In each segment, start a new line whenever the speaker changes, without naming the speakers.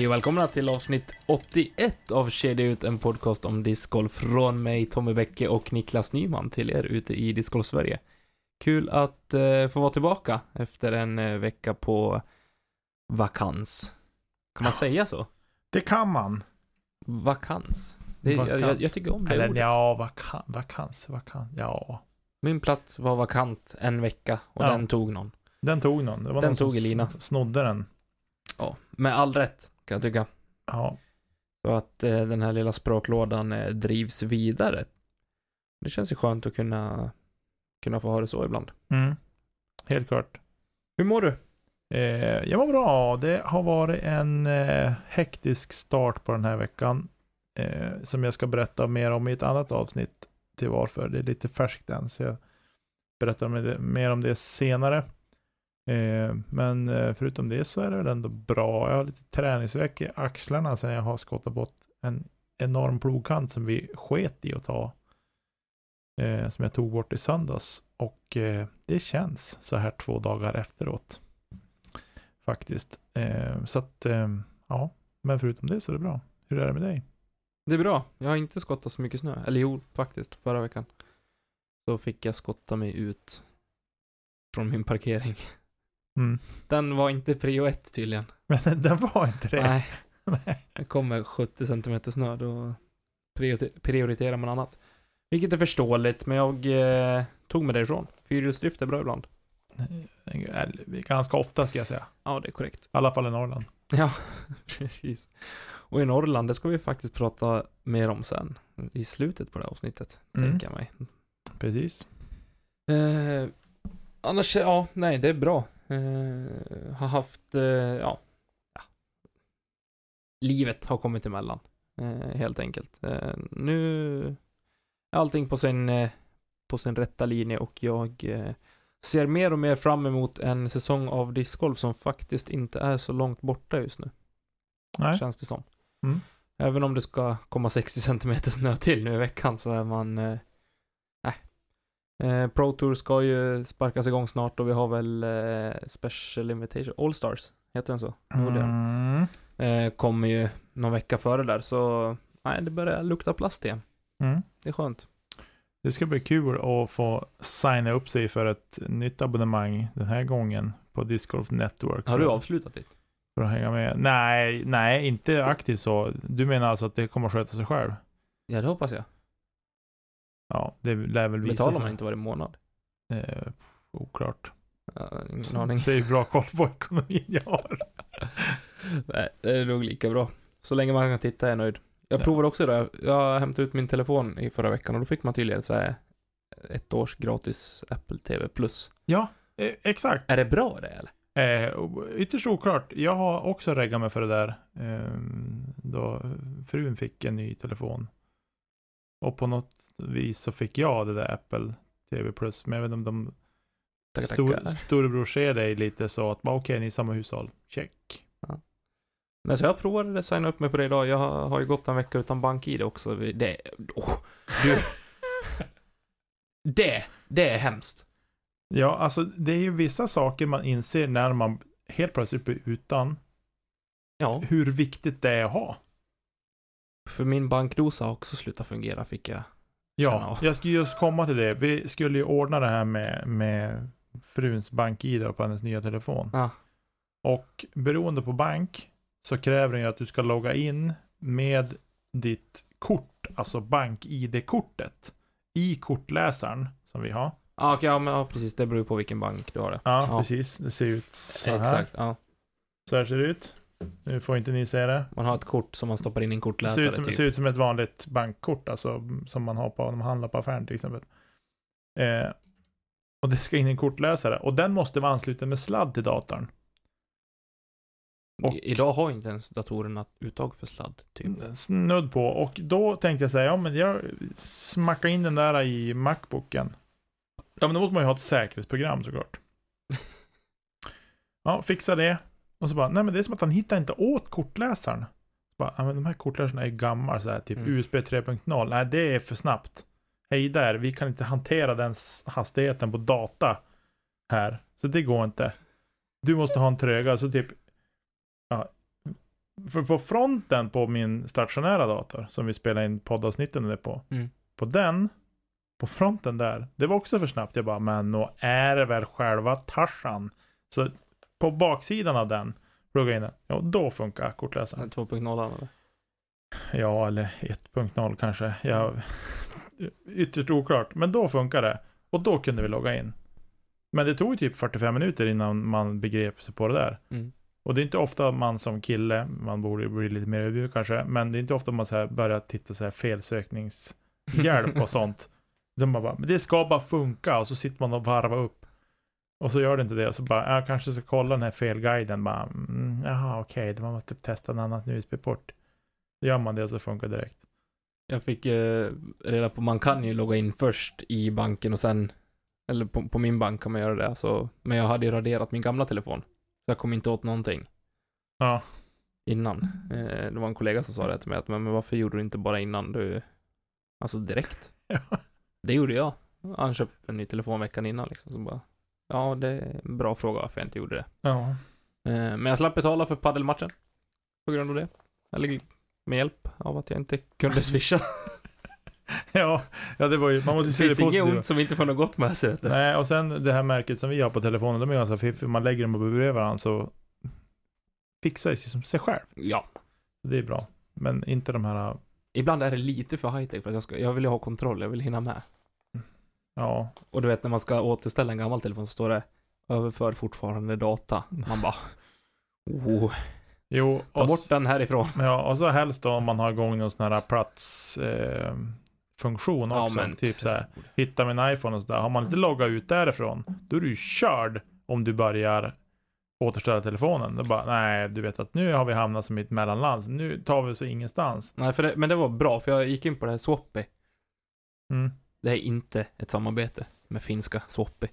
Hej och välkomna till avsnitt 81 av Kedja ut, en podcast om discgolf från mig, Tommy Bäcke och Niklas Nyman till er ute i Discgolf Sverige. Kul att eh, få vara tillbaka efter en eh, vecka på vakans. Kan man säga så?
Det kan man.
Vakans. Det,
Vakans.
Jag, jag, tycker om det
Eller
ordet.
ja, vakan, vakans, vakans. Ja.
Min plats var vakant en vecka och
Ja.
den tog någon.
Den tog någon. Det var
Den
någon som
tog Elina.
s- snodde den.
Ja, med all rätt kan jag tycka.
Ja.
Så att eh, den här lilla språklådan eh, drivs vidare. Det känns ju skönt att kunna, kunna få ha det så ibland.
Mm. Helt klart.
Hur mår du?
Eh, jag mår bra. Det har varit en eh, hektisk start på den här veckan. Eh, som jag ska berätta mer om i ett annat avsnitt till varför. Det är lite färskt än. Så jag berättar mer om det senare. Eh, men eh, förutom det så är det väl ändå bra. Jag har lite träningsvärk i axlarna sen jag har skottat bort en enorm plogkant som vi sket i att ta. Eh, som jag tog bort i söndags. Och eh, det känns så här två dagar efteråt. Faktiskt. Eh, så att, eh, ja. Men förutom det så är det bra. Hur är det med dig?
Det är bra. Jag har inte skottat så mycket snö. Eller jo, faktiskt. Förra veckan. Då fick jag skotta mig ut från min parkering.
Mm.
Den var inte prio ett tydligen.
Men den var inte det.
Nej,
Nej.
det kommer 70 cm snö. Då priorite- prioriterar man annat. Vilket är förståeligt, men jag eh, tog mig därifrån. Fyrhjulsdrift är bra ibland.
Ganska ofta ska jag säga.
Ja, det är korrekt.
I alla fall i Norrland.
Ja, precis. Och i Norrland, det ska vi faktiskt prata mer om sen. I slutet på det här avsnittet,
Mm.
tänker jag mig.
Precis.
Eh, annars, ja, nej, det är bra. Eh, har haft, eh, ja. Livet har kommit emellan, eh, helt enkelt. Eh, nu är allting på sin, på sin rätta linje och jag ser mer och mer fram emot en säsong av discgolf som faktiskt inte är så långt borta just nu.
Nej.
Känns det som.
Mm.
Även om det ska komma 60 cm snö till nu i veckan så är man... Nej. Eh, Pro Tour ska ju sparkas igång snart och vi har väl eh, Special Invitation, All Stars, heter den så?
Mm.
Eh, kommer ju någon vecka före där så... Nej, det börjar lukta plast igen.
Mm.
Det är skönt.
Det ska bli kul att få signa upp sig för ett nytt abonnemang den här gången på Disc Golf Network.
Har du avslutat ditt?
För att hänga med. Nej, nej, inte aktivt så. Du menar alltså att det kommer att sköta sig själv?
Ja, det hoppas jag.
Ja, det lär väl visa
Betalar
sig.
man inte varje månad?
Eh, oklart.
Ingen aning.
Så hur bra koll på ekonomin jag har.
Nej, det är nog lika bra. Så länge man kan titta är jag nöjd. Jag
Ja.
provade också det. Jag hämtade ut min telefon i förra veckan och då fick man tydligen så här ett års gratis Apple TV Plus.
Ja, eh, exakt.
Är det bra det eller?
Eh, ytterst oklart. Jag har också reggat mig för det där. Eh, då frun fick en ny telefon. Och på något vis så fick jag det där Apple TV Plus. Men jag vet inte om de
Tackar,
stor,
tackar.
storebror ser dig lite så att okej, ni är samma hushåll. Check.
Men så jag provade att signa upp mig på det idag. Jag har, har ju gått en vecka utan bank-id också. Det, oh, du. det, det är hemskt.
Ja, alltså det är ju vissa saker man inser när man helt plötsligt blir utan.
Ja,
Hur viktigt det är att ha.
För min bankdosa har också slutat fungera fick jag
Ja, jag skulle just komma till det. Vi skulle ju ordna det här med, med fruns bank-id på hennes nya telefon.
Ja.
Och beroende på bank så kräver den ju att du ska logga in med ditt kort, alltså bank-id-kortet, i kortläsaren som vi har.
Ah, okej, ja, men ja, precis. Det beror på vilken bank du har det.
Ja,
Ja.
precis. Det ser ut så här.
Exakt, ja.
Så här ser det ut. Nu får inte ni se det.
Man har ett kort som man stoppar in i en
Det
kortläsare
ser ut, som,
typ.
ser ut som ett vanligt bankkort, alltså som man har på när man handlar på affären till exempel. Eh, och det ska in i en kortläsare. Och den måste vara ansluten med sladd till datorn. och-
Idag har inte ens datorerna uttag för sladd, typ.
Snudd på. Och då tänkte jag säga, ja men jag smackar in den där i Macbooken. Ja men då måste man ju ha ett säkerhetsprogram såklart. Ja, fixa det. Och så bara, nej men det är som att han hittar inte åt kortläsaren. Så bara, ja, men de här kortläsarna är gamla så här, typ
Mm.
USB 3.0. Nej, det är för snabbt. Hej där, vi kan inte hantera den hastigheten på data här. Så det går inte. Du måste ha en trögare, så typ ja, för på fronten på min stationära dator som vi spelar in poddavsnitten på.
Mm.
På den, på fronten där, det var också för snabbt. Jag bara, men nå är det väl själva Tarzan. Så på baksidan av den, plugga in den. Ja, då funkar kortläsaren.
2.0 eller?
Ja, eller 1.0 kanske. Jag, ytterst oklart. Men då funkar det. Och då kunde vi logga in. Men det tog typ 45 minuter innan man begrep sig på det där.
Mm.
Och det är inte ofta man som kille, man borde bli lite mer ödmjuk kanske, men det är inte ofta man så här börjar titta så här felsökningshjälp och sånt. De bara, men det ska bara funka och så sitter man och varvar upp. Och så gör det inte det och så bara, jag kanske ska kolla den här felguiden bara, mm, jaha okej, okay, man måste testa en annan USB-port. Då gör man det och så funkar det direkt.
Jag fick eh, reda på, man kan ju logga in först i banken och sen, eller på, på min bank kan man göra det, alltså, men jag hade ju raderat min gamla telefon. Så jag kom inte åt någonting
Ja,
innan. Eh, det var en kollega som sa det till mig, att men, men varför gjorde du inte bara innan du, alltså direkt?
ja.
Det gjorde jag. Han köpte en ny telefon veckan innan liksom, så bara, ja det är en bra fråga varför jag inte gjorde det.
ja.
Eh, men jag slapp betala för paddelmatchen. På grund av det. Eller med hjälp av att jag inte kunde swisha.
Ja, ja, det var ju, man måste
Det
se det
finns inget
positiva.
ont som inte får något gott med sig.
Nej, och sen det här märket som vi har på telefonen, de är ganska fiffiga. Man lägger dem bredvid varandra så fixar det sig som sig själv.
Ja.
Det är bra. Men inte de här,
Ibland är det lite för high-tech för att jag, ska, jag vill ju ha kontroll, jag vill hinna med.
Ja,
Och du vet när man ska återställa en gammal telefon så står det överför fortfarande data. Man bara, oh,
jo.
ta bort den härifrån.
ja, och så helst då om man har igång någon sån här plats eh, också. typ så här, hitta min iPhone och sådär. Har man inte loggat ut därifrån, då är du körd om du börjar återställa telefonen. Då bara, nej, du vet att nu har vi hamnat som i ett mellanland. Nu tar vi oss ingenstans.
Nej, för det, men det var bra för jag gick in på det här Swappy.
Mm.
Det är inte ett samarbete med finska Swappy.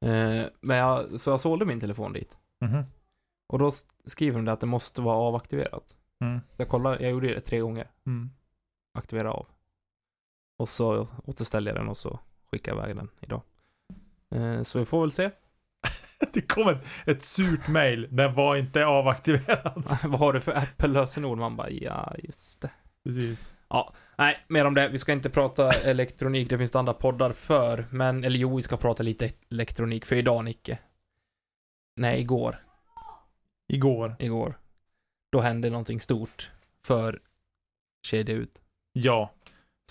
Eh, men jag, så jag sålde min telefon dit.
Mhm.
Och då skriver de det att det måste vara avaktiverat.
Mm.
Så jag kollade, jag gjorde det tre gånger.
Mm.
Aktivera av. Och så återställde jag den och så skickade jag iväg den idag. Eh, så vi får väl se.
Det kom ett, ett surt mail. Den var inte avaktiverad.
Vad har du för Apple-lösenord? Man bara, ja, just det.
Precis.
Nej, mer om det. Vi ska inte prata elektronik, det finns det andra poddar för. Men, eller jo, vi ska prata lite elektronik för idag, Nicke. Nej, igår.
Igår.
Igår. Då hände någonting stort för Kedja Ut.
Ja.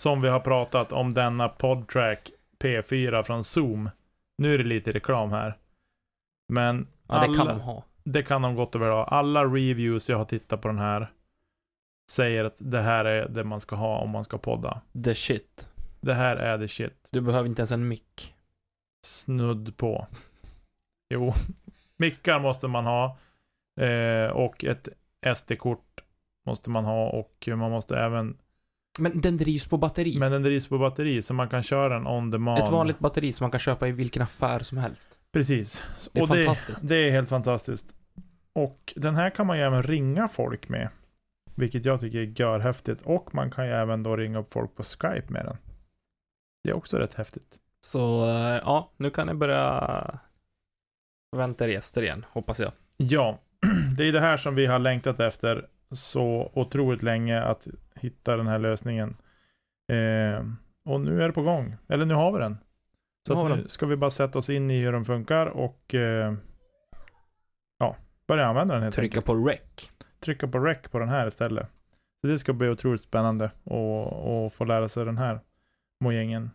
Som vi har pratat om denna podtrack P4 från Zoom. Nu är det lite reklam här. Men
Ja, det kan
alla-
de ha.
det kan de gott och väl ha. Alla reviews jag har tittat på den här säger att det här är det man ska ha om man ska podda.
The shit.
Det här är the shit.
Du behöver inte ens en mick.
Snudd på. Jo, mickar måste man ha. Eh, och ett SD-kort måste man ha och man måste även
Men den drivs på batteri.
Men den drivs på batteri så man kan köra den on demand.
Ett vanligt batteri som man kan köpa i vilken affär som helst.
Precis.
Det är
och
fantastiskt.
Det, det är helt fantastiskt. Och den här kan man ju även ringa folk med. Vilket jag tycker är görhäftigt. Och man kan ju även då ringa upp folk på Skype med den. Det är också rätt häftigt.
Så, eh, ja, nu kan ni börja förvänta er gäster igen, hoppas jag.
Ja, det är det här som vi har längtat efter så otroligt länge att hitta den här lösningen. Eh, och nu är det på gång. Eller nu har vi den. Så
Nu
ska vi bara sätta oss in i hur den funkar och eh, ja, börja använda den helt
Trycka
enkelt.
på rec.
Trycka på rec på den här istället. Så det ska bli otroligt spännande och, och få lära sig den här mojängen.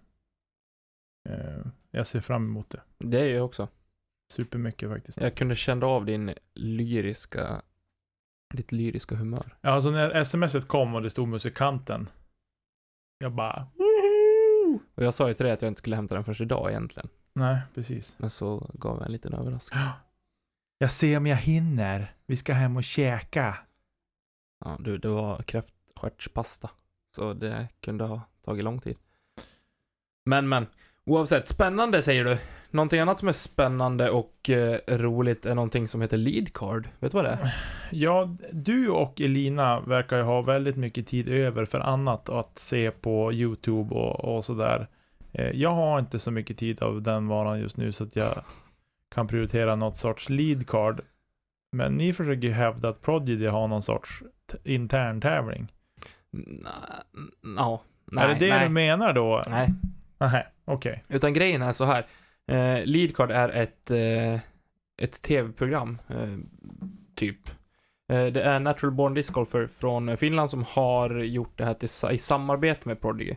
Eh, Jag ser fram emot det.
Det är jag också.
Supermycket faktiskt.
Jag kunde känna av din lyriska, ditt lyriska humör.
Ja, alltså när smset kom och det stod musikanten. Jag bara...
Och jag sa ju till dig att jag inte skulle hämta den förrän idag egentligen.
Nej, precis.
Men så gav jag en liten överraskning.
Jag ser om jag hinner. Vi ska hem och käka.
Ja, du, det var kräftstjärtspasta. Så det kunde ha tagit lång tid. Men, men. Oavsett, spännande säger du. Någonting annat som är spännande och eh, roligt är någonting som heter lead card. Vet du vad det är?
Ja, du och Elina verkar ju ha väldigt mycket tid över för annat att se på YouTube och, och sådär. Eh, Jag har inte så mycket tid av den varan just nu så att jag kan prioritera något sorts lead card. Men ni försöker ju hävda att Prodigy har någon sorts intern tävling.
Ja. Nej,
är det det
nej,
du menar då?
nej.
Nej, okej.
Utan grejen är så här. Eh, Leadcard är ett, eh, ett tv-program, eh, typ. Eh, det är Natural Born Disc Golfer från Finland som har gjort det här till, i samarbete med Prodigy.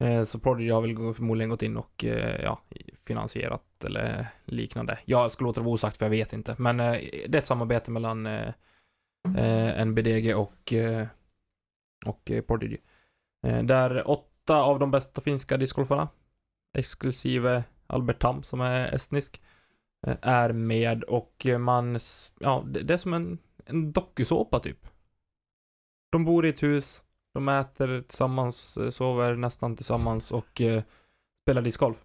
Eh, så Prodigy har väl förmodligen gått in och eh, ja, finansierat eller liknande. Jag skulle låta det vara osagt för jag vet inte. Men eh, det är ett samarbete mellan eh, NBDG och, och Prodigy. Där åtta av de bästa finska discgolfarna exklusive Albert Tam som är estnisk, är med och man, ja, det det är som en, en dokusåpa typ. De bor i ett hus, de äter tillsammans, eh, sover nästan tillsammans och eh, spelar discgolf.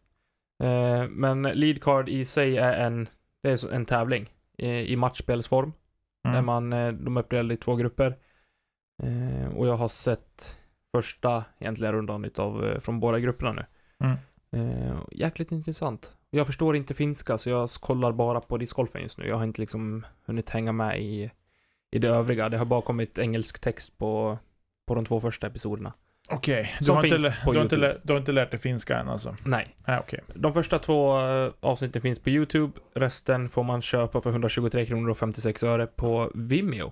Eh, men lead card i sig är en, det är en tävling eh, i matchspelsform. Där
Mm.
man, eh, de är uppdelade i två grupper. Eh, och jag har sett första egentligen rundan utav, från båda grupperna nu.
Mm.
Jäkligt intressant. Jag förstår inte finska så jag kollar bara på discgolfen just nu. Jag har inte liksom hunnit hänga med i, i det övriga. Det har bara kommit engelsk text på, på de två första episoderna.
Okej, du, har inte
på
du, har inte lä- du har inte lärt dig finska än alltså?
Nej.
Nej, okej.
De första två eh, avsnitten finns på YouTube. Resten får man köpa för 123 kronor och 56 öre på Vimeo.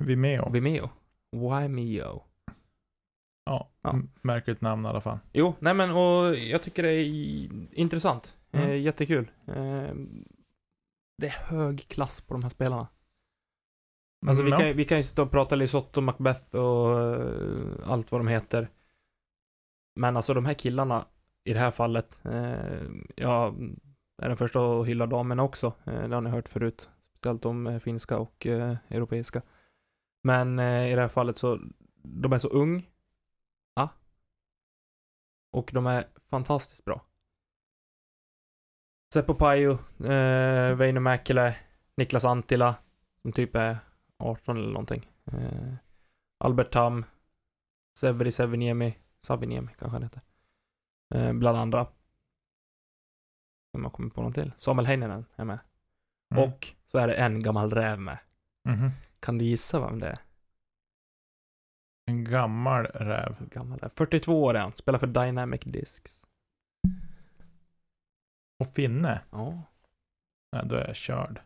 Vimeo.
Vimeo. Vimeo.
Ja,
Ja.
märkligt namn i alla fall.
Jo, nej men och jag tycker det är intressant.
Mm.
Eh, jättekul. Eh, det är hög klass på de här spelarna. Alltså vi,
Mm,
kan, vi kan ju sitta och prata Lisotto, Macbeth och eh, allt vad de heter. Men alltså de här killarna i det här fallet, eh, jag är den första att hylla damerna också. Eh, det har ni hört förut. Speciellt om eh, finska och eh, europeiska. Men eh, i det här fallet så, de är så ung. Ja. Och de är fantastiskt bra. Seppo Pajo, eh, Väinö Mäkelä, Niklas Antila, som typ är 18 eller någonting. Eh, Albert Tam, Severi Seveniemi, Saviniemi kanske han heter. Eh, bland andra. Om jag kommer på någon till. Samuel Heininen är med.
Mm.
Och så är det en gammal räv med.
Mhm.
Kan du gissa vem det är?
En gammal räv.
Gammal räv. 42 år är han, spelar för Dynamic Discs.
Och finne?
Ja.
Nej, då är jag körd.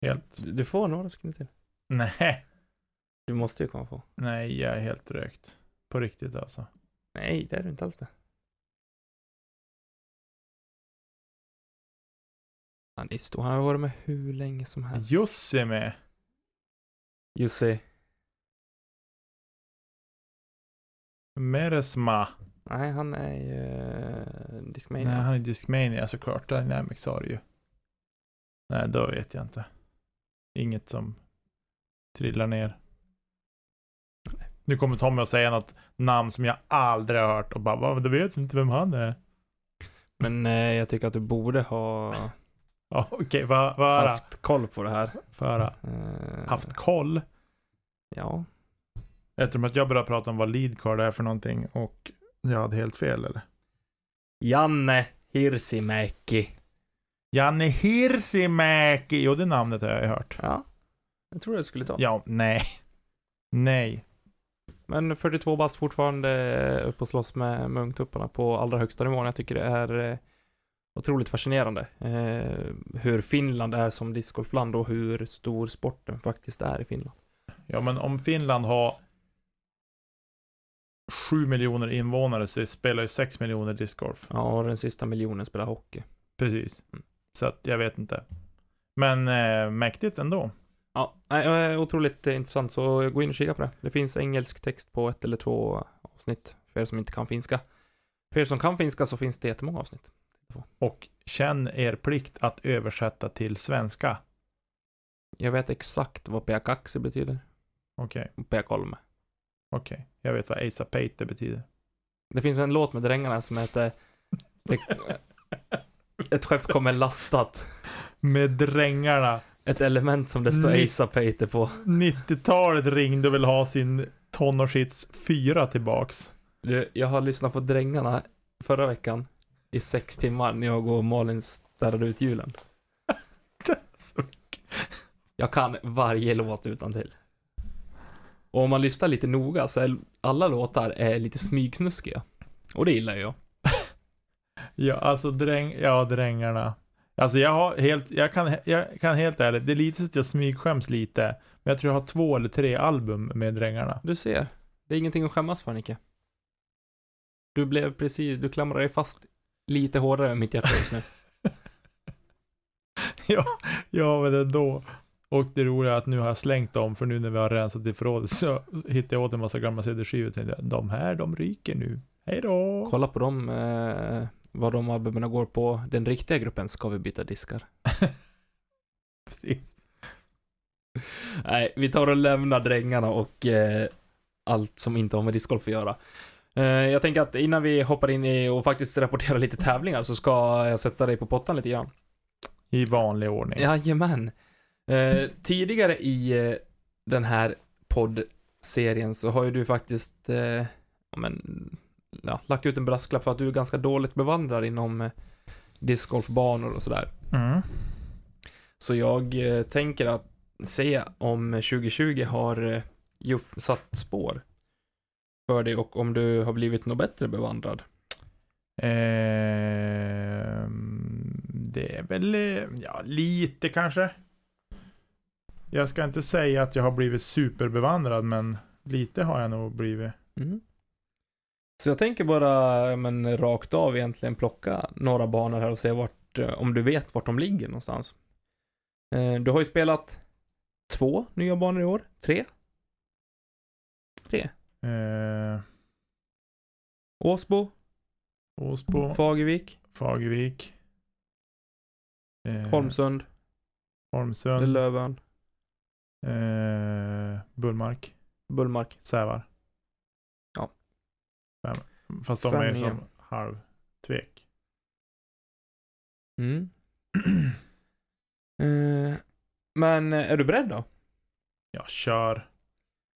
Helt.
Du får några sekunder till.
Nej.
Du måste ju komma på.
Nej, jag är helt rökt. På riktigt alltså.
Nej, det är du inte alls det. Han är stor. Han har varit med hur länge som helst.
Jussi med.
Jussi.
Meresma.
Nej, han är ju uh,
Nej,
Discmania.
han är Discmania såklart. Dynamics har ju. Nej, då vet jag inte. Inget som trillar ner. Nu kommer Tommy att säga något namn som jag aldrig har hört och bara, "Va, du vet inte vem han är?
Men eh, jag tycker att du borde ha
Ja, vad får höra?
haft koll på det här.
Få höra.
Eh,
Haft koll?
Ja.
Eftersom att jag började prata om vad lead card är för någonting och jag hade helt fel eller?
Janne Hirsimäki.
Janne Hirsimäki! Jo, det namnet har jag ju hört.
Ja. Jag tror det skulle ta.
Ja, nej. Nej.
Men 42 bast fortfarande upp och slåss med Munktupparna på allra högsta nivån. Jag tycker det är eh, otroligt fascinerande. Eh, hur Finland är som discgolfland och hur stor sporten faktiskt är i Finland.
Ja, men om Finland har 7 miljoner invånare så spelar ju 6 miljoner discgolf.
Ja, och den sista miljonen spelar hockey.
Precis.
Mm.
Så att jag vet inte. Men eh, mäktigt ändå.
Ja, eh, otroligt intressant, så gå in och kika på det. Det finns engelsk text på ett eller två avsnitt, för er som inte kan finska. För er som kan finska så finns det jättemånga avsnitt.
Och känn er plikt att översätta till svenska.
Jag vet exakt vad Peakaksi betyder.
Okej,
och Peakolme.
okej. Jag vet vad Asa Pate betyder.
Det finns en låt med Drängarna som heter Ett skepp kommer lastat.
Med drängarna.
Ett element som det står
Ni-
Asa Pate på.
90-talet ringde och vill ha sin tonårshits 4 tillbaks.
Du, jag har lyssnat på Drängarna förra veckan i sex timmar när jag och Malin städade ut julen.
Så-
Jag kan varje låt utan till. Och om man lyssnar lite noga så är alla låtar är lite smygsnuskiga. Och det gillar jag.
Ja, alltså dräng, ja, drängarna. Alltså jag har helt, jag kan, jag kan helt ärligt, det är lite så att jag smygskäms lite. Men jag tror jag har två eller tre album med drängarna.
Du ser, det är ingenting att skämmas för Nicke. Du blev precis, du klamrar dig fast lite hårdare än mitt hjärta just nu.
ja, ja, men ändå. Och det roliga är att nu har jag slängt dem, för nu när vi har rensat i förrådet så hittade jag åt en massa gamla CD-skivor och tänkte de här, de ryker nu. Hej då!
Kolla på dem, eh, vad de albumen går på. Den riktiga gruppen ska vi byta diskar.
Precis.
Nej, vi tar och lämnar drängarna och eh, allt som inte har med discgolf att göra. Eh, jag tänker att innan vi hoppar in i och faktiskt rapporterar lite tävlingar så ska jag sätta dig på pottan lite grann.
I vanlig ordning.
Jajamän. Eh, tidigare i eh, den här poddserien så har ju du faktiskt, eh, ja, men, ja, lagt ut en brasklapp för att du är ganska dåligt bevandrad inom eh, discgolfbanor och sådär.
Mm.
Så jag eh, tänker att se om 2020 har eh, gjort, satt spår för dig och om du har blivit något bättre bevandrad.
Ehm, det är väl, eh, ja, lite kanske. Jag ska inte säga att jag har blivit superbevandrad, men lite har jag nog blivit.
Mm. Så jag tänker bara, men rakt av egentligen plocka några banor här och se vart, eh, om du vet vart de ligger någonstans. Eh, Du har ju spelat två nya banor i år, tre? Tre.
Eh,
Åsbo,
Åsbo,
Fagervik,
Fagervik. Eh,
Holmsund,
Holmsund.
Lövön,
Eh, Bullmark.
Bullmark.
Sävar. Fast de är som halvtvek.
Mm. Eh, Men är du beredd då?
Ja, kör.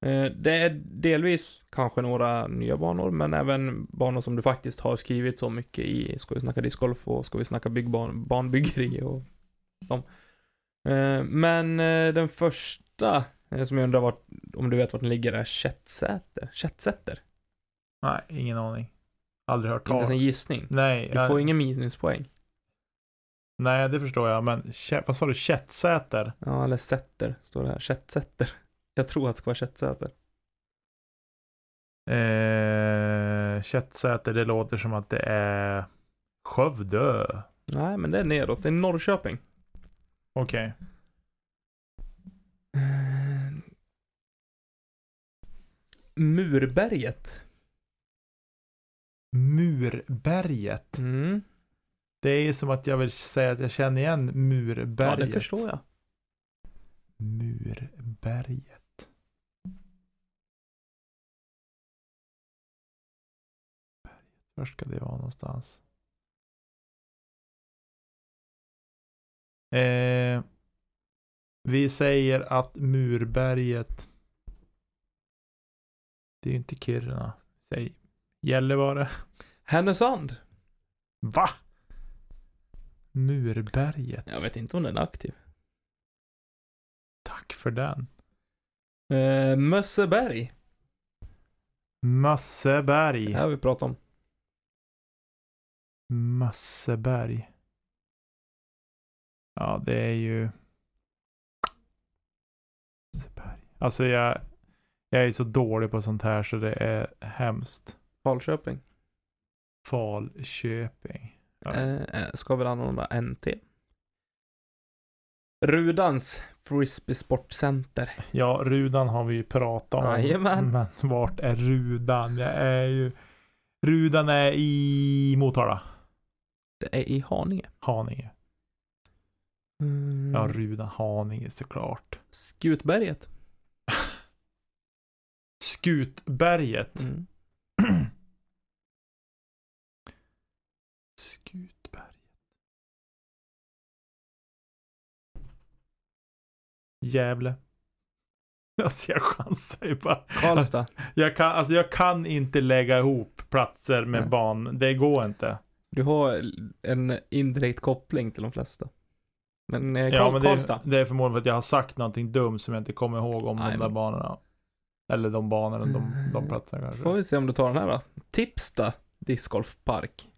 Eh, Det är delvis kanske några nya banor, men även banor som du faktiskt har skrivit så mycket i Ska vi snacka discgolf och Ska vi snacka byggban, banbyggeri och dem. Eh, Men den första som jag undrar vart, om du vet vart den ligger är Chetsäter. Chetsätter.
Nej, ingen aning. Aldrig hört
Inte ens en
talas
gissning.
Nej,
Du
jag,
får ingen minuspoäng.
nej, det förstår jag. Men vad sa du? Kättsäter?
Ja, eller Sätter står det här. Chetsätter. Jag tror att det ska vara Chetsäter.
Eh, Kättsäter, det låter som att det är Skövde.
Nej, men det är neråt. Det är Norrköping.
Okej.
Eh, Murberget.
Murberget.
Mm.
Det är ju som att jag vill säga att jag känner igen Murberget.
Ja, det förstår jag.
Murberget. Var ska det vara någonstans? Eh, vi säger att Murberget Det är ju inte Kiruna. Säg Gällivare.
Härnösand.
Va? Murberget.
Jag vet inte om den är aktiv.
Tack för den.
Eh, Mösseberg.
Mösseberg.
Det här har vi pratat om.
Mösseberg. Ja, det är ju... Mösseberg. Alltså jag... Jag är så dålig på sånt här så det är hemskt.
Falköping.
Falköping. Ja.
Eh, eh, ska väl anordna NT. Rudans Frisbee Sportcenter.
Ja, Rudan har vi ju pratat om.
Jajamän.
Men vart är Rudan? Jag är ju... Rudan är i Motala.
Det är i Haninge.
Haninge.
Mm.
Ja, Rudan, Haninge såklart.
Skutberget.
Skutberget.
Mm.
Skutberget. Gävle. Alltså jag chansar ju bara.
Karlstad.
Jag kan, alltså jag kan inte lägga ihop platser med
Nej.
ban. Det går inte.
Du har en indirekt koppling till de flesta. Men, eh, Karl-
Ja, men det, är- det är förmodligen för att jag har sagt någonting dumt som jag inte kommer ihåg om
Nej,
de där
men-
banorna. Eller de banorna, de, de platserna kanske.
Får vi se om du tar den här då. Tipsta discgolfpark.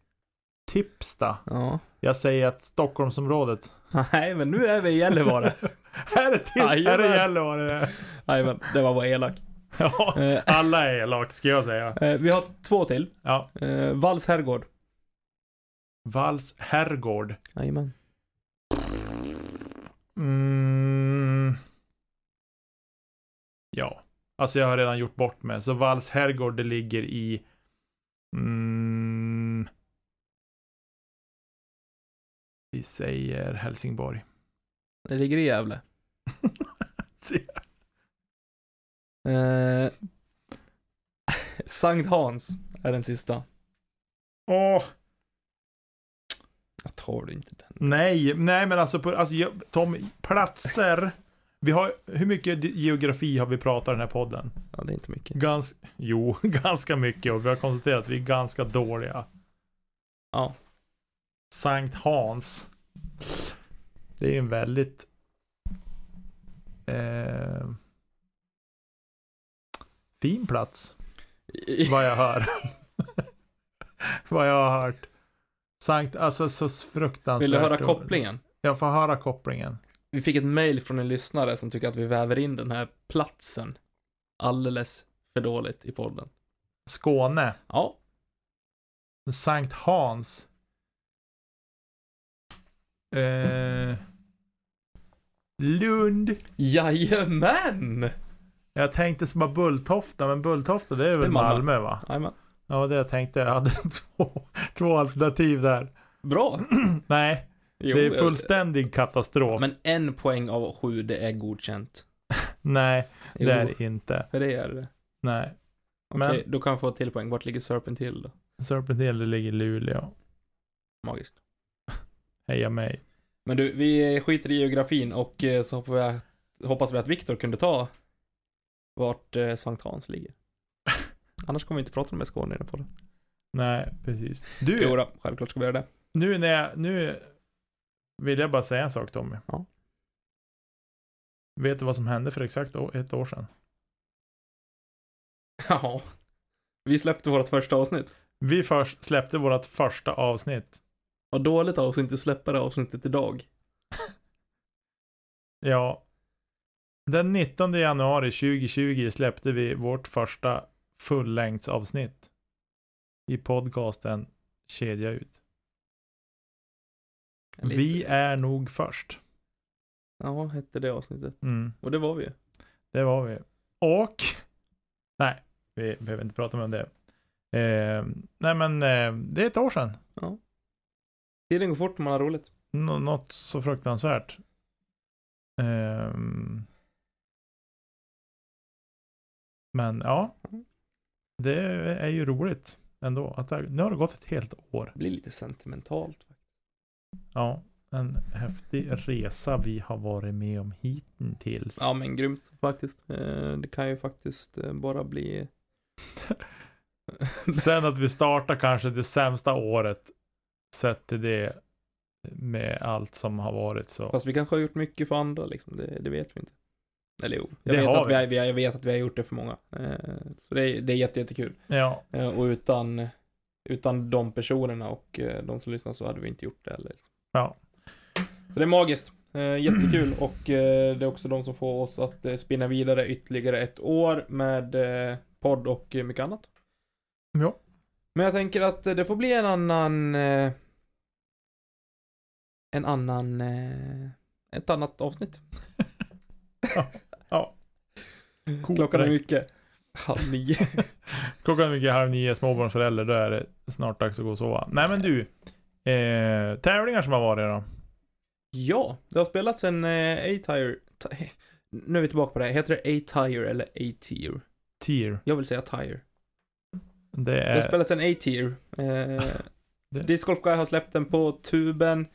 Tipsta.
Ja.
Jag säger att Stockholmsområdet.
Nej, men nu är vi i Gällivare.
här är till, här är. Gällivare.
Nej, men det var bara elak.
Ja,
Eh,
alla är elak ska jag säga.
eh, vi har två till.
Ja.
Eh, Valls herrgård.
Valls herrgård.
Jajamän.
Mm. Ja. Alltså jag har redan gjort bort mig. Så Valls herrgård det ligger i... Mm, vi säger Helsingborg.
Det ligger i Gävle. Eh, Sankt Hans är den sista.
Åh,
Jag tar du inte den.
nej, nej men alltså, på, alltså jag- Tom, platser. Vi har, hur mycket geografi har vi pratat i den här podden?
Ja, det är inte mycket.
Gans, jo, ganska mycket och vi har konstaterat att vi är ganska dåliga.
Ja.
Sankt Hans. Det är en väldigt... Eh, fin plats, vad jag hör. vad jag har hört. Sankt, alltså så fruktansvärt.
Vill du höra kopplingen?
Jag får höra kopplingen.
Vi fick ett mail från en lyssnare som tycker att vi väver in den här platsen alldeles för dåligt i podden.
Skåne.
Ja,
Sankt Hans. Eh, Lund.
jajamän!
Jag tänkte som bara Bulltofta, men Bulltofta det är väl
är Malmö.
Malmö va?
Jajamän.
Ja, det jag tänkte. Jag hade två, två alternativ där.
Bra!
Nej,
Jo,
det är
jag-
fullständig katastrof.
Men en poäng av sju, det är godkänt.
Nej,
Jo,
det är det inte.
för det är det.
Nej.
Okej,
Men-
då kan jag få ett till poäng. Vart ligger Serpent Hill då?
Serpentine det ligger i Luleå.
Magiskt.
Heja mig.
Men du, vi skiter i geografin och eh, så hoppas vi att, hoppas vi att Viktor kunde ta vart eh, Sankt Hans ligger. Annars kommer vi inte prata med Skåne i den podden.
Nej, precis. Du,
Jo då, självklart ska vi göra det.
nu när jag, nu vill jag bara säga en sak Tommy.
Ja.
Vet du vad som hände för exakt ett år sedan?
Ja. Vi släppte vårt första avsnitt.
Vi först släppte vårt första avsnitt.
Vad dåligt av oss att inte släppa det avsnittet idag.
Ja. Den 19 januari 2020 släppte vi vårt första fullängdsavsnitt. I podcasten Kedja ut.
Lite-
Vi är nog först.
Ja, hette det avsnittet.
Mm,
Och det var vi
det var vi. Och. Nej, vi behöver inte prata om det. Eh, nej men eh, det är ett år sedan.
Tiden går fort när man har roligt.
Nå- något så fruktansvärt. Ehm. men ja. Det är ju roligt ändå. Att det, nu har det gått ett helt år.
Det blir lite sentimentalt.
Ja. En häftig resa vi har varit med om hittills.
Ja, men grymt faktiskt. Eh, Det kan ju faktiskt eh, bara bli...
Sen att vi startar kanske det sämsta året. Sett till det. Med allt som har varit så.
Fast vi kanske har gjort mycket för andra liksom, det, det vet vi inte. Eller jo, jag,
Det
vet att
vi.
vi. har- jag vet att vi har gjort det för många. Eh, Så det är, det är jätte, jättekul.
Ja.
Och utan, utan de personerna och eh, de som lyssnar så hade vi inte gjort det heller.
Ja.
Så det är magiskt. Eh, jättekul och eh, det är också de som får oss att spinna vidare ytterligare ett år med podd och mycket annat.
Ja.
Men jag tänker att det får bli en annan... En annan... Ett annat avsnitt. Klockan är mycket. Halv nio.
Klockan är mycket halv nio, småbarnsförälder, då är det snart dags att gå och sova. Nej men du, eh, tävlingar som har varit då?
Ja, det har spelats en eh, A-tire. ti- Nu är vi tillbaka på det här. Heter det A-tire eller A-tier?
Tier.
Jag vill säga tire.
Det
Det har
är...
spelats en A-tier. Eh,
Det-
Disc Golf Guy har släppt den på tuben.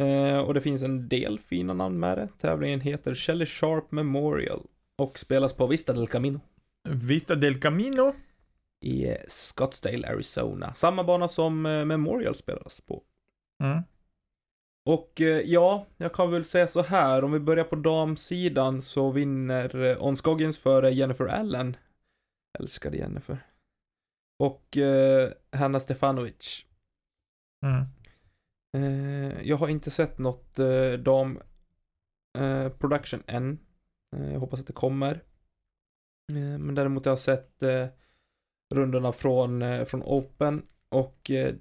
Eh, och det finns en del fina namn med det. Tävlingen heter Shelley Sharp Memorial. Och spelas på Vista del Camino.
Vista del Camino.
I eh, Scottsdale, Arizona. Samma bana som eh, Memorial spelas på.
Mm.
Och eh, ja, jag kan väl säga så här. Om vi börjar på damsidan så vinner On Scoggins före Jennifer Allen. Älskade Jennifer. Och eh, Hanna Stefanovic.
Mm.
Eh, jag har inte sett något eh, dam eh, production än. Jag hoppas att det kommer. Eh, men däremot har jag sett eh, rundorna från, eh, från Open och eh,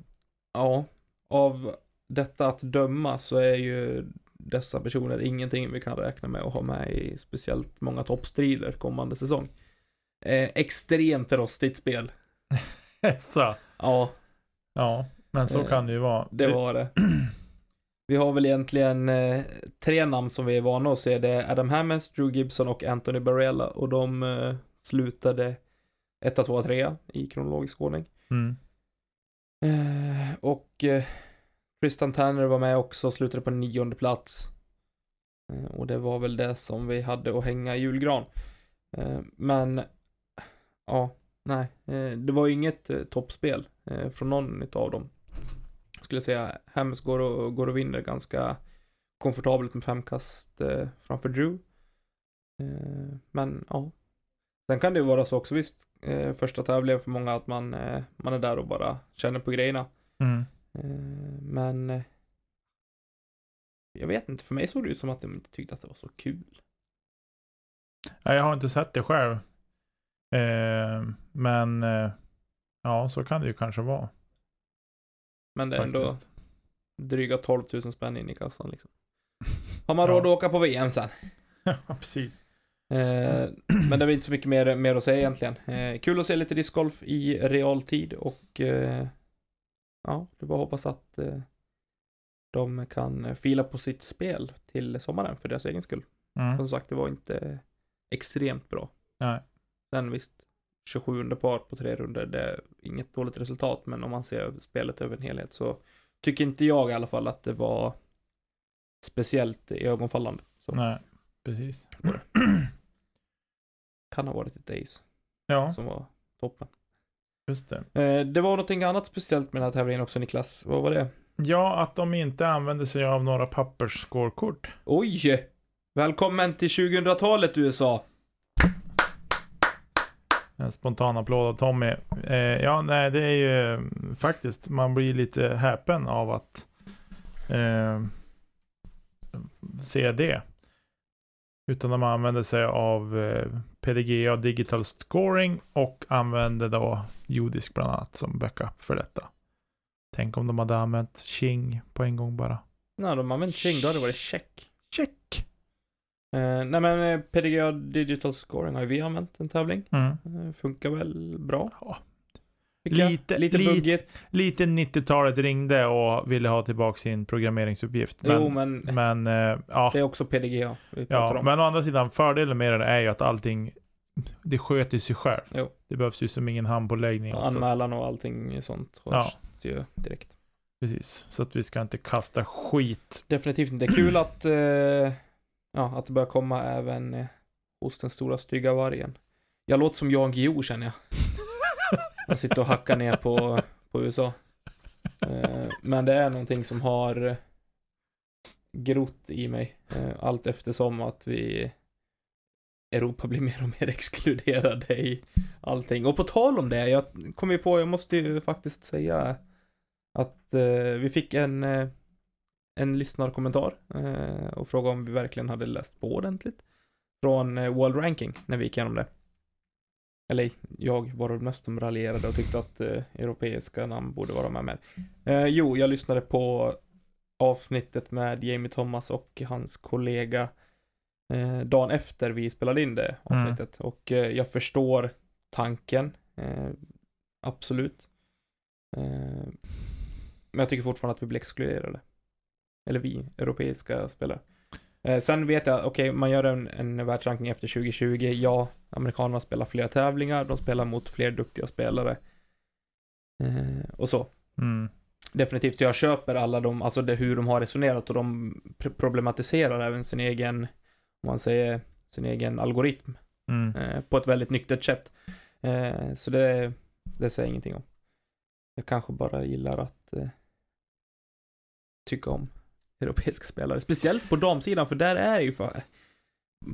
ja, av detta att döma så är ju dessa personer ingenting vi kan räkna med att ha med i speciellt många toppstrider kommande säsong. Eh, extremt rostigt spel.
Så.
Ja,
Ja, men så
Eh,
kan det ju vara.
Det var det. Vi har väl egentligen eh, tre namn som vi är vana att se. Det är Adam Hammes, Drew Gibson och Anthony Barella. Och de eh, slutade 1, 2, 3 i kronologisk ordning.
Mm.
Eh, och eh, Tristan Tanner var med också, slutade på nionde plats. Eh, och det var väl det som vi hade att hänga i julgran. Eh, men, ja, nej. Eh, det var ju inget eh, toppspel från någon av dem. Skulle säga, Hams går och, går och vinner ganska komfortabelt med fem kast eh, framför Drew. Eh, men, ja. Sen kan det ju vara så också visst, eh, första tävlingen för många att man, eh, man är där och bara känner på grejerna.
Mm.
Eh, men eh, jag vet inte, för mig såg det ut som att de inte tyckte att det var så kul.
Ja, jag har inte sett det själv. Men ja, så kan det ju kanske vara.
Men det är ändå
Faktiskt.
dryga 12 000 spänn in i kassan liksom. Har man råd att åka på VM sen?
ja, precis.
Eh, men det är inte så mycket mer, mer att säga egentligen. Eh, kul att se lite discgolf i realtid och eh, ja, det bara hoppas att eh, de kan fila på sitt spel till sommaren för deras egen skull.
Mm.
Som sagt, det var inte extremt bra.
Nej.
Sen visst, 27 under par på tre runder, det är inget dåligt resultat, men om man ser spelet över en helhet så tycker inte jag i alla fall att det var speciellt ögonfallande. Så
Nej, precis.
kan ha varit ett Days
Ja,
som var toppen.
just det.
Eh, det var någonting annat speciellt med den här tävlingen också Niklas. Vad var det?
Ja, att de inte använder sig av några pappersskårkort.
Oj! Välkommen till 2000-talet USA!
En spontan applåd av Tommy. Eh, ja, nej, det är ju faktiskt, man blir lite häpen av att eh, se det. Utan de använder sig av eh, PDGA Digital Scoring och använder då Judisk bland annat som backup för detta. Tänk om de hade använt Qing på en gång bara.
Nej, de använt Ching, då hade det varit check.
Check!
Eh, nej men eh, PDGA Digital Scoring har ju vi använt en tävling.
Mm.
Eh, funkar väl bra.
Ja. Lite-
lite
lite-
buggigt.
Lite 90-talet ringde och ville ha tillbaka sin programmeringsuppgift. Men,
jo, men
men eh, ja.
det är också PDGA vi pratar
Ja,
om.
men å andra sidan, fördelen med det är ju att allting, det sköter sig själv.
Jo.
Det behövs ju som ingen handpåläggning
Ja. Anmälan och allting sånt sköts ju direkt.
Precis, så att vi ska inte kasta skit.
Definitivt inte. Kul att, eh, ja, att det börjar komma även eh, hos den stora stygga vargen. Jag låter som Jan Guillou känner jag. Jag sitter och hackar ner på, på USA. Eh, men det är någonting som har eh, grott i mig. Eh, allt eftersom att vi Europa blir mer och mer exkluderade i allting. Och på tal om det, jag kom ju på, jag måste ju faktiskt säga att eh, vi fick en, eh, en lyssnarkommentar eh, och frågade om vi verkligen hade läst på ordentligt. Från eh, World Ranking, när vi gick igenom det. Eller jag var det mest som raljerade och tyckte att eh, europeiska namn borde vara med mer. Eh, jo, jag lyssnade på avsnittet med Jamie Thomas och hans kollega eh, dagen efter vi spelade in det avsnittet. Och eh, jag förstår tanken, eh, absolut. Eh, men jag tycker fortfarande att vi blir exkluderade. Eller vi, europeiska spelare. Eh, sen vet jag, okej, man gör en, en världsranking efter 2020. Ja, amerikanerna spelar fler tävlingar, de spelar mot fler duktiga spelare. Eh, och så.
Mm.
Definitivt, jag köper alla de, alltså det hur de har resonerat och de pr- problematiserar även sin egen, om man säger, sin egen algoritm
Mm.
eh, på ett väldigt nyktert sätt. Eh, så det, det säger jag ingenting om. Jag kanske bara gillar att eh, tycka om europeiska spelare. Speciellt på damsidan, för där är ju för,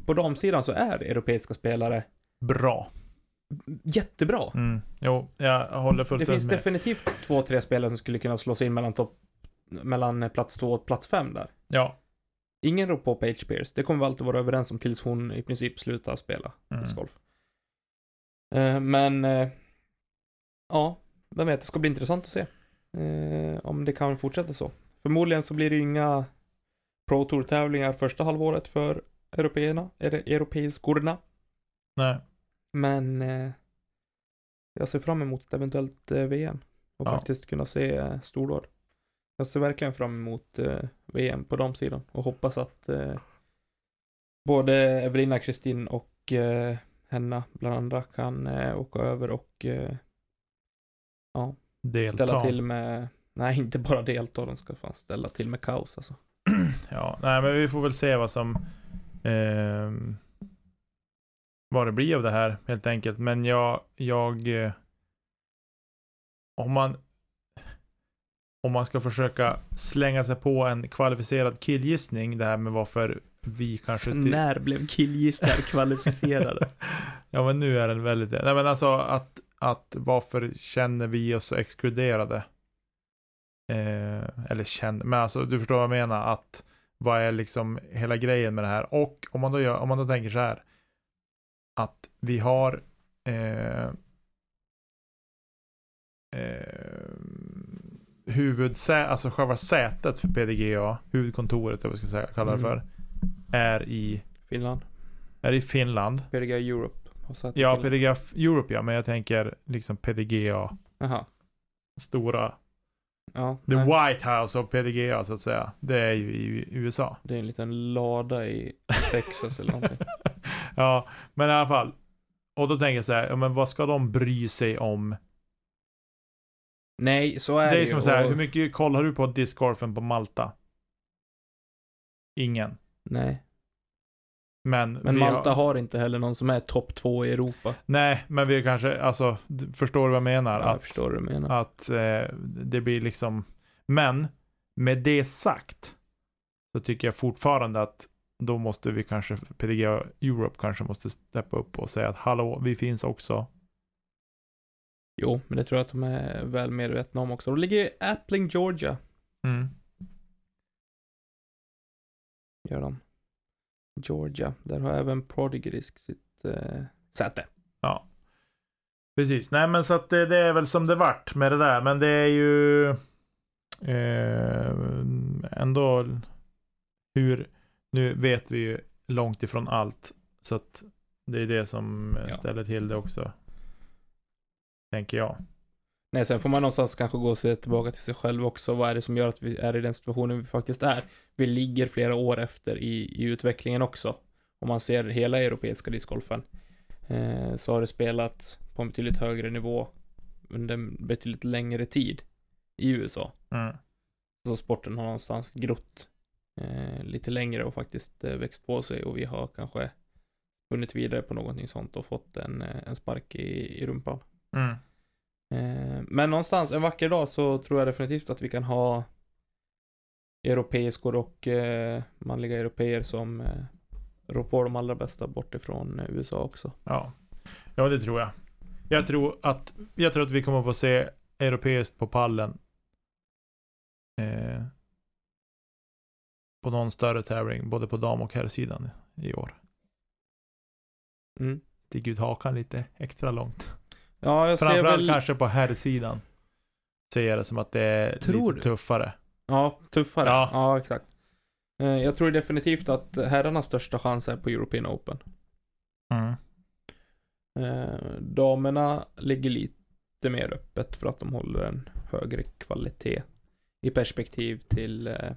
på damsidan så är europeiska spelare
Bra.
jättebra.
Mm. Jo, jag håller
Det
fullständigt
finns
med.
definitivt två, tre spelare som skulle kunna slå sig in mellan topp, mellan plats två och plats fem där.
Ja.
Ingen rop på Paige Pierce. Det kommer vi alltid vara överens om tills hon i princip slutar spela
Mm.
discgolf. Eh, men, eh, ja, vem vet, det ska bli intressant att se. Eh, om det kan fortsätta så. Förmodligen så blir det inga Pro Tour-tävlingar första halvåret för européerna, eller europeiskorna.
Nej.
Men eh, jag ser fram emot ett eventuellt eh, VM och
Ja.
faktiskt kunna se eh, stordåd. Jag ser verkligen fram emot eh, VM på de sidan och hoppas att eh, både Evelina Kristin och eh, Henna bland andra kan eh, åka över och eh,
Delta.
ställa till med, nej inte bara delta, de ska fan ställa till med kaos alltså.
Ja, nej men vi får väl se vad som ehm, vad det blir av det här helt enkelt. Men jag, jag eh, om man om man ska försöka slänga sig på en kvalificerad killgissning, det här med varför vi kanske... Ty-
när blev killgissningar kvalificerade?
ja men nu är den väldigt... Nej men alltså att, att varför känner vi oss så exkluderade? Eh, eller känner, men alltså du förstår vad jag menar. Att vad är liksom hela grejen med det här? Och om man då, gör, om man då tänker så här. Att vi har eh, eh, huvudsä, alltså själva sätet för PDGA, huvudkontoret, eller vad jag ska säga, kalla det
Mm.
för, är i,
Finland,
är i Finland.
PDGA Europe.
Ja. PDGA Europe ja, men jag tänker liksom PDGA,
Jaha.
stora,
Ja,
the
nej.
White House of PDGA så att säga. Det är ju i USA.
Det är en liten lada i Texas eller någonting.
ja, men i alla fall. Och då tänker jag så här, ja, men vad ska de bry sig om?
Nej, så är
Det
det,
är som så här,
och-
hur mycket koll har du på discgolfen på Malta? Ingen.
Nej,
Men,
men Malta
har,
har inte heller någon som är topp två i Europa.
Nej, men vi kanske, alltså, förstår du vad jag menar?
Ja, jag
att,
förstår vad du menar.
att eh, det blir liksom, men med det sagt så tycker jag fortfarande att då måste vi kanske, PDGA Europe kanske måste steppa upp och säga att hallå, vi finns också.
Jo, men det tror jag att de är väl medvetna om också. De ligger i Appling, Georgia.
Mm.
Gör de. Georgia. Där har även Prodigy Risk sitt eh, säte.
Ja. Precis, nej men så att det, det är väl som det vart med det där, men det är ju eh, ändå hur, nu vet vi ju långt ifrån allt, så att det är det som
Ja.
ställer till det också. Tänker jag.
Nej, sen får man någonstans kanske gå och se tillbaka till sig själv också. Vad är det som gör att vi är i den situationen vi faktiskt är? Vi ligger flera år efter i, i utvecklingen också. Om man ser hela europeiska discgolfen. Eh, så har det spelats på en betydligt högre nivå under en betydligt längre tid i USA.
Mm.
Så sporten har någonstans grott eh, lite längre och faktiskt eh, växt på sig och vi har kanske spunnit vidare på någonting sånt och fått en, eh, en spark i, i rumpan.
Mm.
Eh, men någonstans en vacker dag så tror jag definitivt att vi kan ha europeiskor och eh, manliga europeer som eh, rår på de allra bästa bortifrån eh, USA också.
Ja. ja, det tror jag. Jag tror att, jag tror att vi kommer få se europeiskt på pallen. Eh, på någon större tävling, både på dam och herrsidan i år.
Mm.
Sticker ut hakan lite extra långt.
Ja, jag ser
Framförallt
väl...
kanske på herrsidan. Ser jag det som att det är
Tror
lite
du?
tuffare.
Ja, tuffare.
Ja.
Ja, exakt. Eh, Jag tror definitivt att herrarnas största chans är på European Open.
Mm.
Eh, Damerna ligger lite mer öppet för att de håller en högre kvalitet i perspektiv till eh,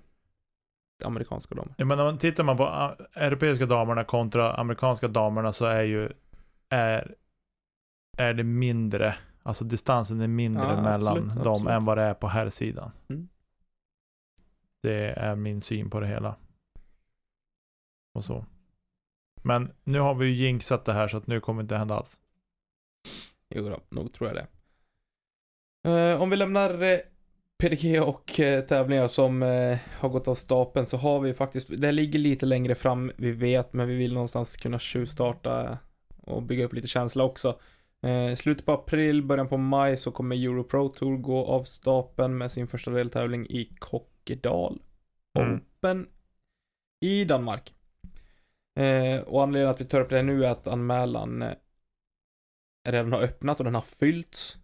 amerikanska damer.
Ja, men om man tittar man på ah, europeiska damerna kontra amerikanska damerna så är ju är, är det mindre, alltså distansen är mindre
Ja,
mellan
absolut,
dem
absolut.
än vad det är på här sidan.
Mm.
Det är min syn på det hela. Och så. Men nu har vi ju jinxat det här så att nu kommer det inte hända alls.
Jo då, nog tror jag det. Eh, om vi lämnar eh, PDG och eh, tävlingar som eh, har gått av stapeln så har vi faktiskt, det ligger lite längre fram, vi vet, men vi vill någonstans kunna tjuvstarta och bygga upp lite känsla också. Eh, slutet på april, början på maj så kommer Euro Pro Tour gå av stapeln med sin första deltävling i Kokkedal
Mm.
Open i Danmark. Eh, och anledningen att vi tar upp det nu är att anmälan eh, redan har öppnat och den har fyllts.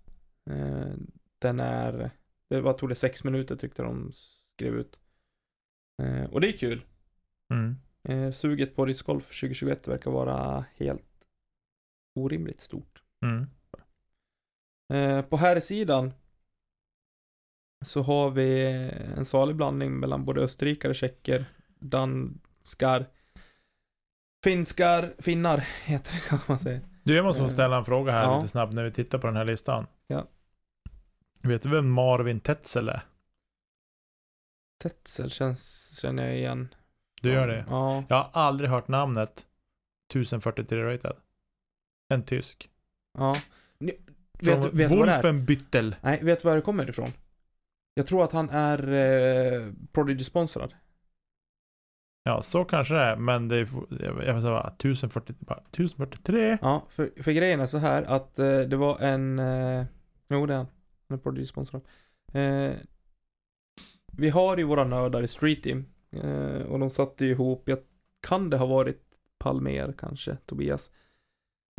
Eh, den är, det var, tog det sex minuter tyckte de skrev ut. Eh, och det är kul.
Mm.
Eh, suget på discgolf 2021 verkar vara helt orimligt stort.
Mm.
Eh, på här sidan så har vi en salig blandning mellan både österrikare, tjecker, danskar, finskar, finnar heter det kanske man säger.
Du, jag måste få
Eh,
ställa en fråga här
ja.
lite snabbt när vi tittar på den här listan.
Ja.
Vet du vem Marvin Tetzel är?
Tetzel känns, känner jag igen.
Du gör det?
Ja.
Jag har aldrig hört namnet 1043 rated. En tysk.
Ja. Ni, vet, vet du vad det är?
Wolfenbüttel.
Nej, vet du var det kommer ifrån? Jag tror att han är eh, Prodigy-sponsrad.
Ja, så kanske det är, men det är, jag vill säga, 1040, bara, 1043.
Ja, för, för grejen är så här att eh, det var en... Eh, jo, det är han. Han är Prodigy-sponsrad. Eh, vi har ju våra nördar i Street Team. Eh, och de satte ihop, jag, kan det ha varit Palmer kanske, Tobias.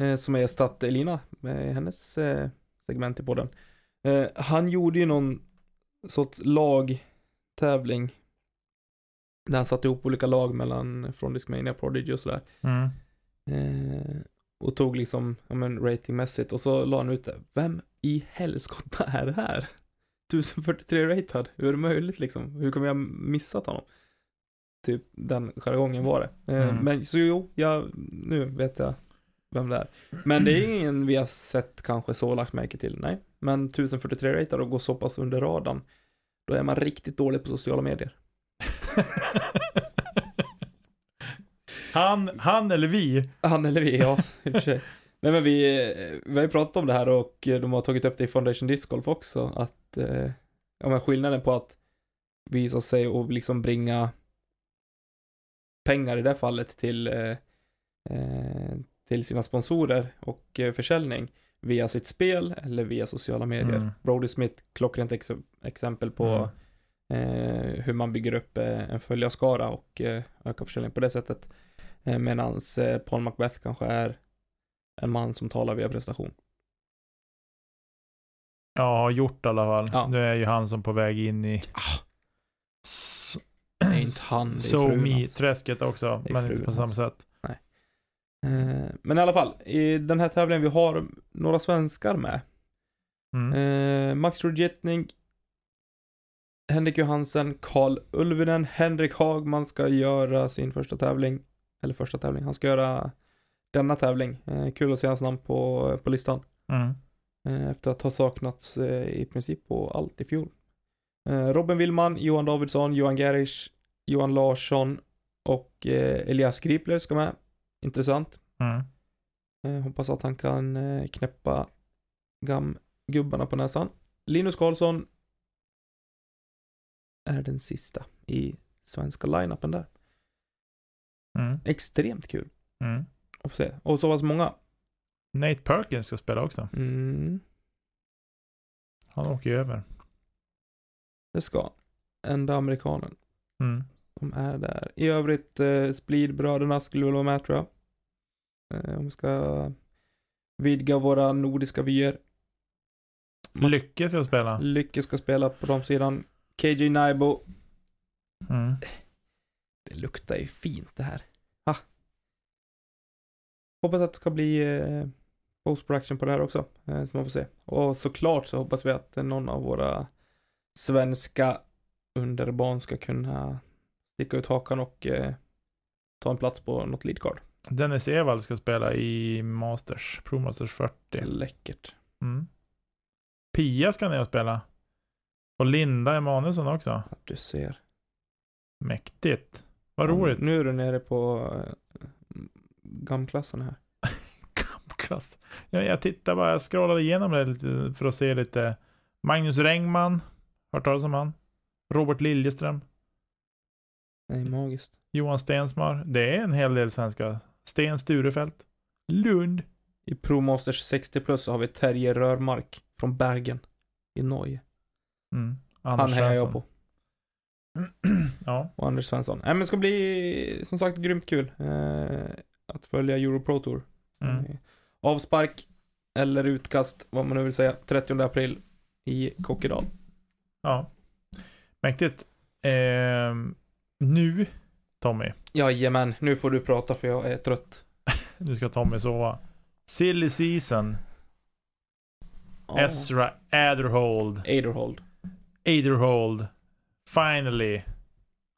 Eh, som har gästat Elina med hennes eh, segment i podden. Eh, han gjorde ju någon sorts lagtävling. Där han satte ihop olika lag mellan från Discmania, Prodigy och sådär.
Mm.
Eh, och tog liksom, ja men ratingmässigt och så la han ut det. Vem i helskotta är det här? 1043 ratad, hur är det möjligt liksom? Hur vi ha missat honom? Typ den jargongen var det. Eh,
Mm.
Men så jo, jag, nu vet jag vem det är. Men det är ingen vi har sett kanske så lagt märke till, nej. Men 1043 ratad och går så pass under radarn, då är man riktigt dålig på sociala medier.
han, han eller vi?
Han eller vi, ja, i och för sig. Nej men vi, vi har ju pratat om det här och de har tagit upp det i Foundation Disc Golf också, att, eh, ja men skillnaden på att visa sig och liksom bringa pengar i det fallet till, eh, eh, till sina sponsorer och eh, försäljning via sitt spel eller via sociala medier.
Mm.
Brody Smith, klockrent ex exempel på eh, hur man bygger upp eh, en följarskara och eh, ökar försäljning på det sättet. Eh, Medan eh, Paul Macbeth kanske är en man som talar via prestation.
Ja, har gjort i alla fall.
Ja.
Nu är ju han som på väg in i
Ah, det är inte han, det är
So
frun hans.
träsket också, men inte på samma
hans.
sätt.
Eh, Men i alla fall, i den här tävlingen vi har några svenskar med.
Mm.
Eh, Max Rudjetning, Henrik Johansen, Karl Ulvinen, Henrik Hagman ska göra sin första tävling. Eller första tävling, han ska göra denna tävling. Eh, kul att se hans namn på, på listan.
Mm.
Efter att ha saknats i princip på allt i fjol. Robin Willman, Johan Davidsson, Johan Gerisch, Johan Larsson och Elias Gripler ska med. Intressant.
Mm.
Eh, hoppas att han kan eh, knäppa gam-gubbarna på näsan. Linus Karlsson är den sista i svenska line-upen där.
Mm.
Extremt kul
Mm.
få se. Och så pass många.
Nate Perkins ska spela också.
Mm,
Han åker ju över.
det ska. Enda amerikanen.
Mm.
De är där. I övrigt, eh, Splid-bröderna skulle väl vara med tror jag. Eh, om vi ska vidga våra nordiska vyer.
Lycke ska spela.
Lycke ska spela på de sidan. KJ Naibo.
Mm.
Det luktar ju fint det här. Ha. Hoppas att det ska bli eh, post-production på det här också. Eh, så man får se. Och såklart så hoppas vi att någon av våra svenska underbarn ska kunna sticka ut hakan och eh, ta en plats på något leadcard.
Dennis Evald ska spela i Masters, Pro Masters 40.
Läckert.
Mm. Pia ska ner och spela. Och Linda Emanuelsson också.
Att du ser.
Mäktigt. Vad
Ja,
roligt.
Nu är du nere på eh, gamklassen här.
Kampklass. Ja, jag tittar bara, jag scrollade igenom det lite för att se lite. Magnus Rengman. Hört talas om han? Robert Liljeström.
Det är magiskt.
Johan Stensmar. Det är en hel del svenska. Sten Sturefelt. Lund.
I Pro Masters 60 plus så har vi Terje Rörmark från Bergen i Norge.
Mm.
Han hejar jag på.
ja.
Och Anders Svensson. Nej men det ska bli som sagt grymt kul. Eh, att följa Euro Pro Tour.
Mm.
Eh, avspark eller utkast, vad man nu vill säga, 30 april i Kokkedal.
Ja. Mäktigt. Ehm, nu, Tommy.
Jajamän, nu får du prata för jag är trött.
Nu ska Tommy sova. Silly season.
Ja.
Ezra Aderhold.
Aderhold.
Aderhold. Finally.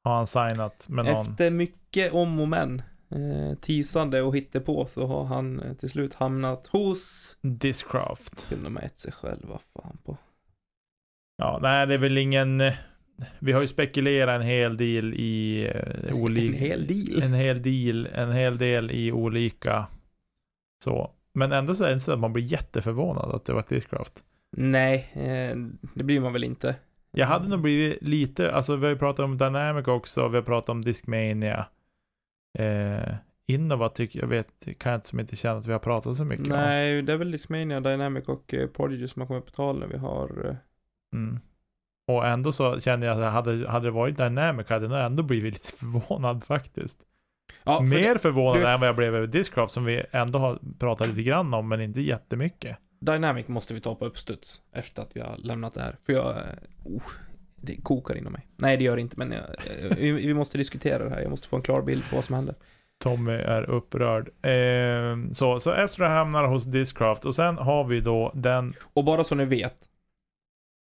Har han signat med någon.
Efter mycket om och men, eh, tisande och hittepå så har han eh, till slut hamnat hos
Discraft.
till och med ett sig själv, vad fan på.
Ja, nej det är väl ingen... Vi har ju spekulerat en hel del i eh, olika...
En hel deal.
En hel del, en hel del i olika så. Men ändå så är det inte så att man blir jätteförvånad att det var Discraft.
Nej, eh, det blir man väl inte.
Jag hade nog blivit lite, alltså vi har ju pratat om Dynamic också, vi har pratat om Discmania. Eh, Innova tycker jag vet, kan jag inte som inte känna att vi har pratat så mycket om.
Nej, det är väl Discmania, Dynamic och eh, Prodigy som har kommit på tal när vi har eh,
Mm. Och ändå så kände jag att hade, hade det varit Dynamic hade jag ändå blivit lite förvånad faktiskt.
Ja, för
Mer förvånad
du-
än vad jag blev över Discraft som vi ändå har pratat lite grann om men inte jättemycket.
Dynamic måste vi ta på uppstuds efter att vi har lämnat det här. För jag, eh, oh, det kokar inom mig. Nej, det gör det inte, men jag, eh, vi, vi måste diskutera det här. Jag måste få en klar bild på vad som händer.
Tommy är upprörd. Eh, så, så Ezra hamnar hos Discraft och sen har vi då den
Och bara så ni vet.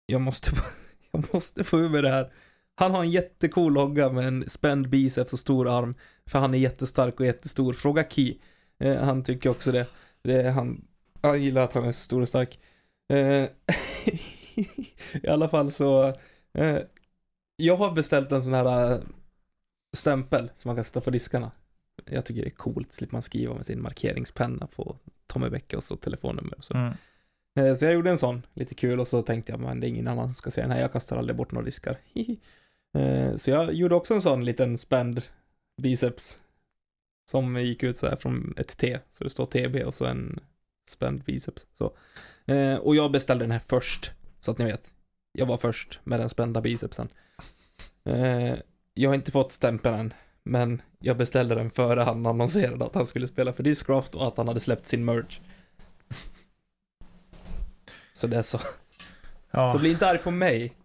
Jag måste, få- jag måste få ur mig det här. Han har en jättecool logga med en spänd biceps och stor arm. För han är jättestark och jättestor. Fråga Key. Eh, han tycker också det. det han, han gillar att han är så stor och stark. Eh, I alla fall så. Eh, jag har beställt en sån här eh, stämpel som man kan sätta på diskarna. Jag tycker det är coolt. Slipper man skriva med sin markeringspenna på Tommy Bäckes och telefonnummer och så.
mm,
Eh, så jag gjorde en sån, lite kul och så tänkte jag, men det är ingen annan som ska se den här, jag kastar aldrig bort några diskar. Eh, så jag gjorde också en sån liten spänd biceps. Som gick ut så här från ett T, så det står TB och så en spänd biceps. Så. Eh, och jag beställde den här först, så att ni vet. Jag var först med den spända bicepsen. Jag har inte fått stämpeln än, men jag beställde den före han annonserade att han skulle spela för Discraft och att han hade släppt sin merch. Så det är så.
ja,
Så bli inte arg på mig.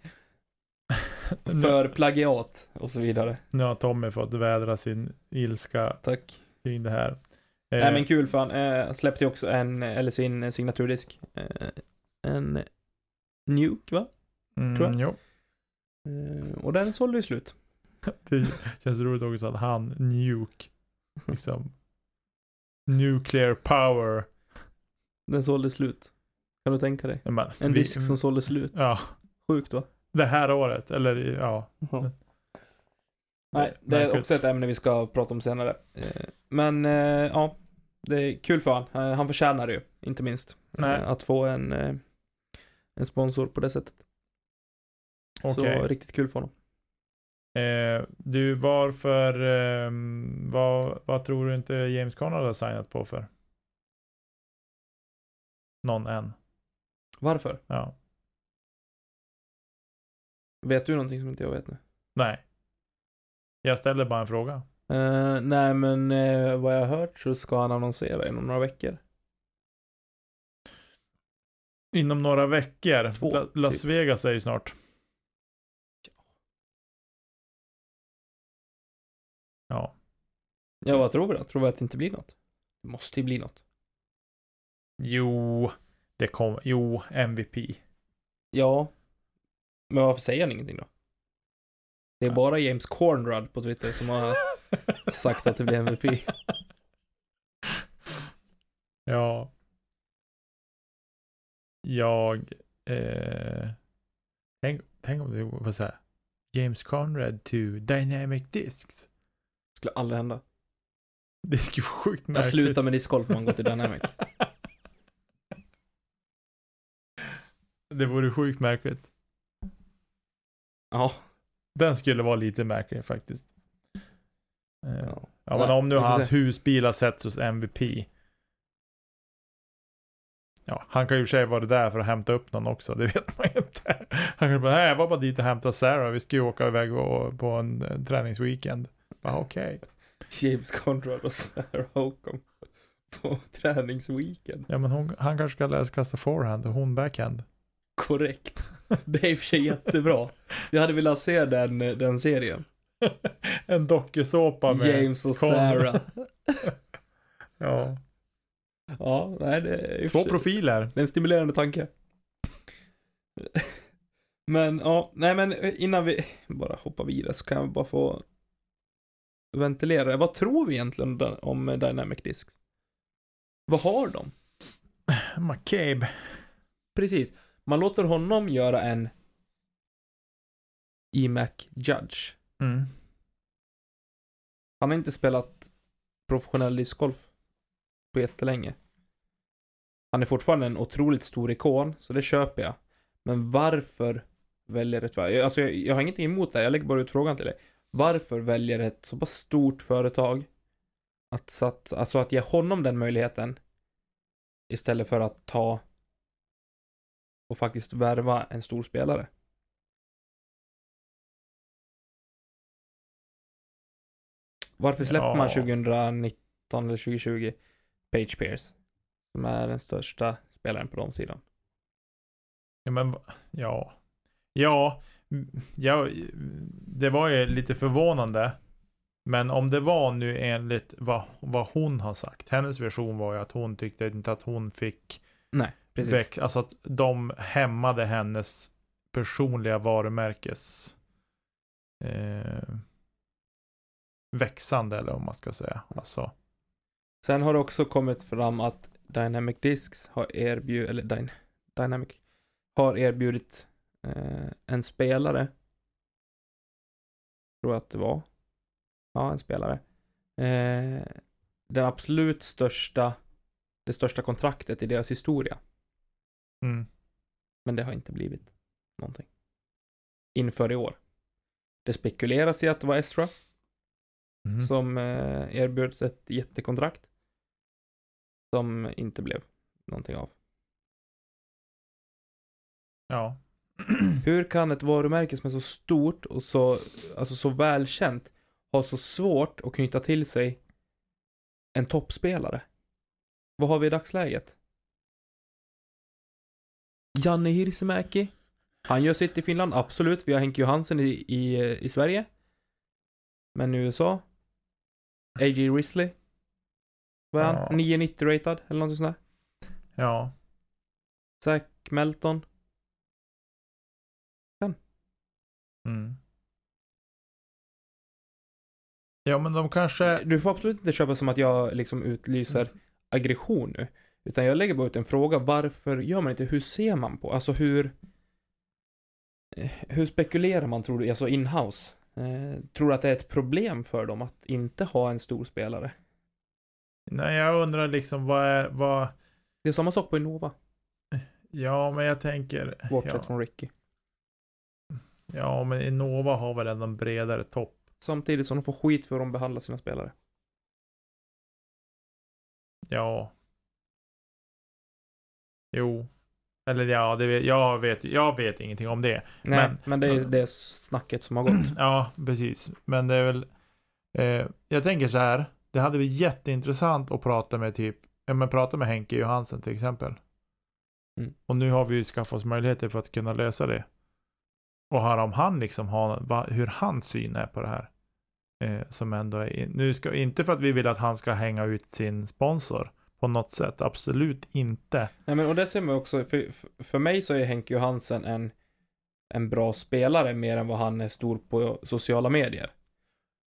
För plagiat och så vidare.
nu har Tommy fått vädra sin ilska
Tack.
kring det här. Eh,
Nej men kul för han eh, släppte ju också en, eller sin signaturdisk. Eh, en Nuke va?
mm,
tror jag.
Jo.
Eh, och den sålde ju slut.
Det känns roligt också att han, Nuke, liksom Nuclear power.
Den sålde slut. Kan du tänka dig?
Men,
En
vi-
disk som sålde slut.
Ja,
Sjukt va?
det här året, eller ja.
Nej, det är också ett ämne vi ska prata om senare. Eh, Men eh, ja, det är kul för han. Eh, Han förtjänar det ju, inte minst.
Nej.
Eh, Att få en, eh, en sponsor på det sättet.
Okej.
Så riktigt kul för honom.
Eh, du, varför, ehm, vad, vad tror du inte James Conrad har signat på för? Någon än.
Varför?
Ja.
Vet du någonting som inte jag vet nu?
Nej. Jag ställer bara en fråga.
Eh, nej, men eh, vad jag har hört så ska han annonsera inom några veckor.
Inom några veckor.
Två,
La- Las
typ.
Vegas är ju snart. Ja.
Ja, vad tror vi då? Tror vi att det inte blir något? Det måste ju bli något.
Jo, det kommer. Jo, MVP.
Ja. Men varför säger han ingenting då? Det är
Ja.
bara James Cornrad på Twitter som har sagt att det blir MVP.
Ja. Jag... Eh, tänk, tänk om det var så här. James Conrad to Dynamic Discs.
Skulle aldrig hända.
Det skulle vara sjukt
Jag
märkligt.
slutar med discgolf om man går till Dynamic.
det vore sjukt märkligt.
Ja.
Den skulle vara lite märklig faktiskt. Eh, ja,
Ja.
men om nu hans
se.
husbil har setts hos MVP. Ja, han kan ju i och för sig vara där för att hämta upp någon också, det vet man ju inte. Han kan bara, nej jag var bara dit och hämta Sarah, vi ska ju åka iväg och, på en, en träningsweekend. Ja, okej.
James Conrad och Sarah Holcomb på träningsweekend.
Ja, men hon, han kanske ska lära sig kasta forehand och hon backhand.
Korrekt. Det är i och för sig jättebra. Jag hade velat se den, den serien.
en dokusåpa med...
James och
Conrad.
Sarah.
Ja.
Ja, nej det är
Två profiler.
Det är en stimulerande tanke. Men ja, nej men innan vi bara hoppar vidare så kan vi bara få ventilera. Vad tror vi egentligen om Dynamic Discs? Vad har de?
McCabe.
Precis. Man låter honom göra en EMAC Judge.
Mm.
Han har inte spelat professionell discgolf på jättelänge. Han är fortfarande en otroligt stor ikon, så det köper jag. Men varför väljer ett... Alltså jag, jag har ingenting emot det, jag lägger bara ut frågan till dig. Varför väljer ett så pass stort företag att, satt, alltså att ge honom den möjligheten istället för att ta och faktiskt värva en stor spelare? Varför släpper
Ja.
man 2019 eller 2020 Page Pierce? Som är den största spelaren på de sidan.
Ja, men ja. Ja, ja, det var ju lite förvånande. Men om det var nu enligt vad, vad hon har sagt. Hennes version var ju att hon tyckte inte att hon fick
Nej, precis.
väck, alltså att de hämmade hennes personliga varumärkes eh, växande eller vad man ska säga. Alltså,
Sen har det också kommit fram att Dynamic Discs har erbjudit, eller Dyn, Dynamic, har erbjudit eh, en spelare. Tror jag att det var. Ja, en spelare. Eh, den absolut största, det största kontraktet i deras historia.
Mm,
Men det har inte blivit någonting. Inför i år. Det spekuleras i att det var Estra
mhm.
som eh, erbjöds ett jättekontrakt. Som inte blev någonting av.
ja.
Hur kan ett varumärke som är så stort och så, alltså så välkänt ha så svårt att knyta till sig en toppspelare? Vad har vi i dagsläget? Janne Hirsimäki. Han gör sitt i Finland, absolut. Vi har Henke Johansen i, i, i Sverige. Men i USA? A.J. Risley? Vad är han?
Ja.
990 ratad eller något sånt där.
ja.
Zach Melton.
Mm. Ja, men de kanske...
Du får absolut inte köpa som att jag liksom utlyser aggression nu. Utan jag lägger bara ut en fråga. Varför gör man inte? Hur ser man på? Alltså hur... eh, Hur spekulerar man tror du? Alltså inhouse. Eh, tror du att det är ett problem för dem att inte ha en stor spelare?
Nej, jag undrar liksom vad är... Vad...
Det är samma sak på Innova.
Ja, men jag tänker...
Bortsett
Ja,
från Ricky.
ja, men Innova har väl ändå en bredare topp.
Samtidigt som de får skit för hur de behandlar sina spelare.
Ja. Jo. Eller ja, det vet, jag, vet, jag vet ingenting om det.
Nej,
Men-
men, det är det snacket som har gått.
Ja, precis. Men det är väl... Eh, jag tänker så här, det hade varit jätteintressant att prata med typ, ja men prata med Henke Johansen till exempel.
Mm.
Och nu har vi ju skaffat oss möjligheter för att kunna lösa det. Och höra om han liksom har, va, hur hans syn är på det här. Eh, som ändå är, nu ska, inte för att vi vill att han ska hänga ut sin sponsor på något sätt, absolut inte.
Nej men och det ser man också, för, för- mig så är Henke Johansen en, en bra spelare mer än vad han är stor på sociala medier.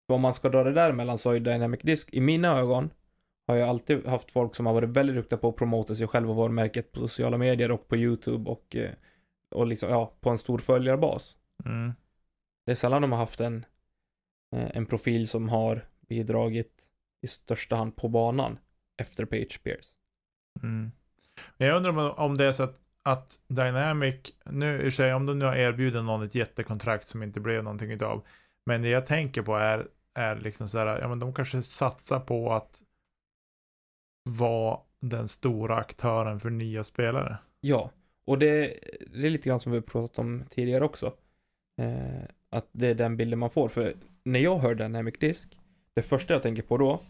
För om man ska dra det där mellan så är Dynamic Disk, i mina ögon, har jag alltid haft folk som har varit väldigt duktiga på att promota sig själva och varumärket på sociala medier och på YouTube och, eh, och liksom, ja, på en stor följarbas.
Mm.
Det är sällan de har haft en, eh, en profil som har bidragit i största hand på banan efter Page Pierce.
Mm. Jag undrar om, det är så att, att Dynamic, nu i sig om de nu har erbjudit någon ett jättekontrakt som inte blev någonting utav. Men det jag tänker på är, är liksom så här, ja men de kanske satsar på att vara den stora aktören för nya spelare.
Ja, och det, det är lite grann som vi pratat om tidigare också. Eh, att det är den bilden man får. För när jag hör Dynamic Disk, det första jag tänker på då,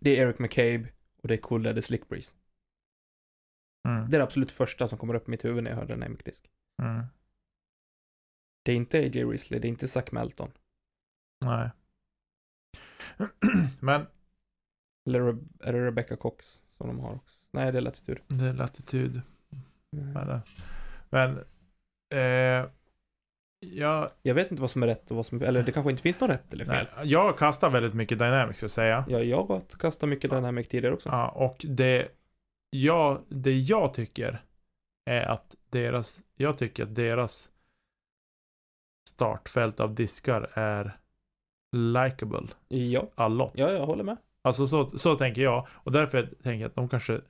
det är Eric McCabe och det är Cool Daddy Slick Breeze.
Mm.
Det är det absolut första som kommer upp i mitt huvud när jag hör Dynamic Disk.
Mm.
Det är inte AJ Risley, det är inte Zach Melton.
Nej. men
Eller är det Rebecca Cox som de har också? Nej, det är Latitud.
det är latitud.
Mm.
Men eh, jag,
Jag vet inte vad som är rätt och vad som eller det kanske inte finns något rätt eller fel.
nej, jag kastar väldigt mycket Dynamics ska jag säga.
Ja, jag har kastat mycket Dynamic tidigare också.
Ja, och det jag, det jag tycker är att deras, jag tycker att deras startfält av diskar är likable
Ja,
a lot.
ja jag håller med.
Alltså så, så tänker jag. Och därför tänker jag att de kanske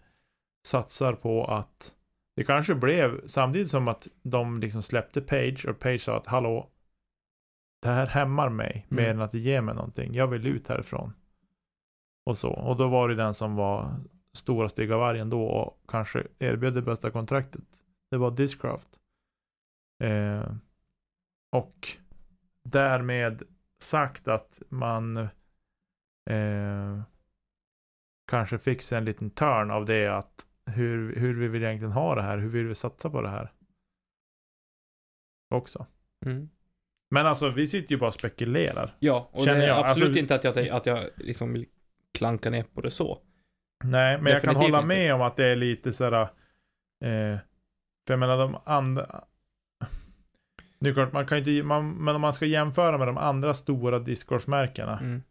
satsar på att det kanske blev samtidigt som att de liksom släppte Page och Page sa att hallå det här hämmar mig mer
Mm.
än att det ger mig någonting. Jag vill ut härifrån. Och så. Och då var det den som var stora stygga vargen då och kanske erbjöd det bästa kontraktet. Det var Discraft. Eh, och därmed sagt att man eh, kanske fick sig en liten törn av det att hur, hur vi vill egentligen ha det här, hur vill vi satsa på det här. Också.
Mm.
Men alltså vi sitter ju bara och spekulerar.
Ja, och
Känner
det är
jag,
absolut
alltså-
inte att jag, att jag liksom vill klanka ner på det så.
Nej, men jag kan
Definitivt
hålla
inte.
med om att det är lite sådär, eh, för jag menar de andra, är klart man kan ju inte, man, men om man ska jämföra med de andra stora discgolfmärkena
Mm.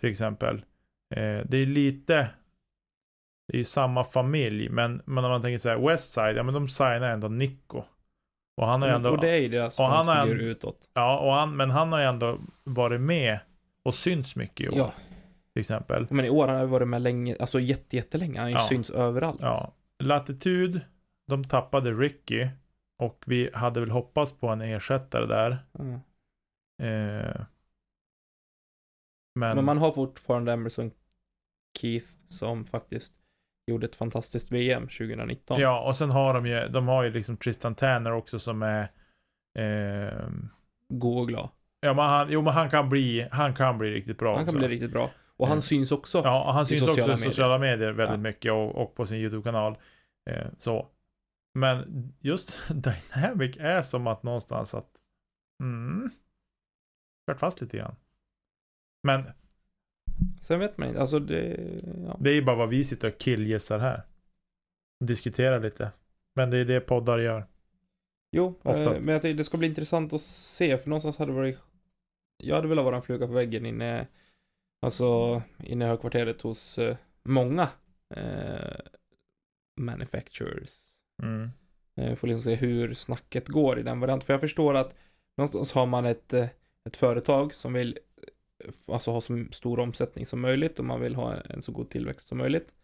till exempel, eh, det är lite, det är ju samma familj, men, men om man tänker så här, Westside, ja men de signar ändå Nico. Och han har ju ändå,
och det är ju deras
och han har
utåt.
ja, och han, men han har ju ändå varit med och synts mycket i år,
Ja,
till exempel.
men i år har han varit med länge, alltså jätte, jättelänge. Han
Ja.
synts överallt.
Ja, Latitud, de tappade Ricky och vi hade väl hoppats på en ersättare där.
Mm.
Eh, men,
Men man har fortfarande Emerson Keith som faktiskt gjorde ett fantastiskt VM 2019.
ja, och sen har de ju, de har ju liksom Tristan Tanner också som är eh,
God och glad.
Ja, men han, jo, men han kan bli, han kan bli riktigt bra
Han kan
också.
bli riktigt bra. Och han
Mm.
syns också.
Ja, och han syns också i sociala medier väldigt
Ja.
mycket och, och på sin YouTube-kanal. Eh, så. Men just Dynamic är som att någonstans att mm, kört fast lite grann. Men
Sen vet man inte, alltså det, ja.
det är ju bara vad vi sitter och killgissar här. Diskuterar lite. Men det är det poddar gör.
Jo, eh,
Oftast.
men jag tänkte det ska bli intressant att se, för någonstans hade det varit Jag hade velat vara en fluga på väggen inne Alltså inne i högkvarteret hos eh, många eh, manufacturers
Mm.
eh, Får liksom se hur snacket går i den varianten, för jag förstår att Någonstans har man ett, eh, ett företag som vill eh, Alltså ha så stor omsättning som möjligt och man vill ha en så god tillväxt som möjligt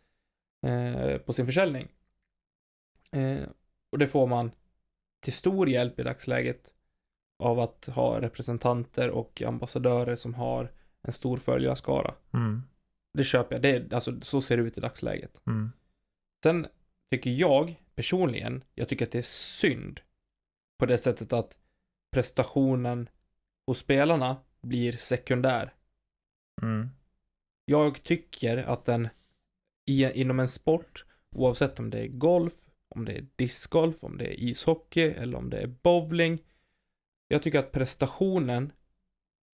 eh, På sin försäljning eh, Och det får man till stor hjälp i dagsläget av att ha representanter och ambassadörer som har en stor följarskara.
Mm.
Det köper jag. Det alltså, så ser det ut i dagsläget.
Mm.
Sen tycker jag personligen, jag tycker att det är synd på det sättet att prestationen hos spelarna blir sekundär
Mm.
Jag tycker att den i, inom en sport, oavsett om det är golf, om det är discgolf, om det är ishockey eller om det är bowling. Jag tycker att prestationen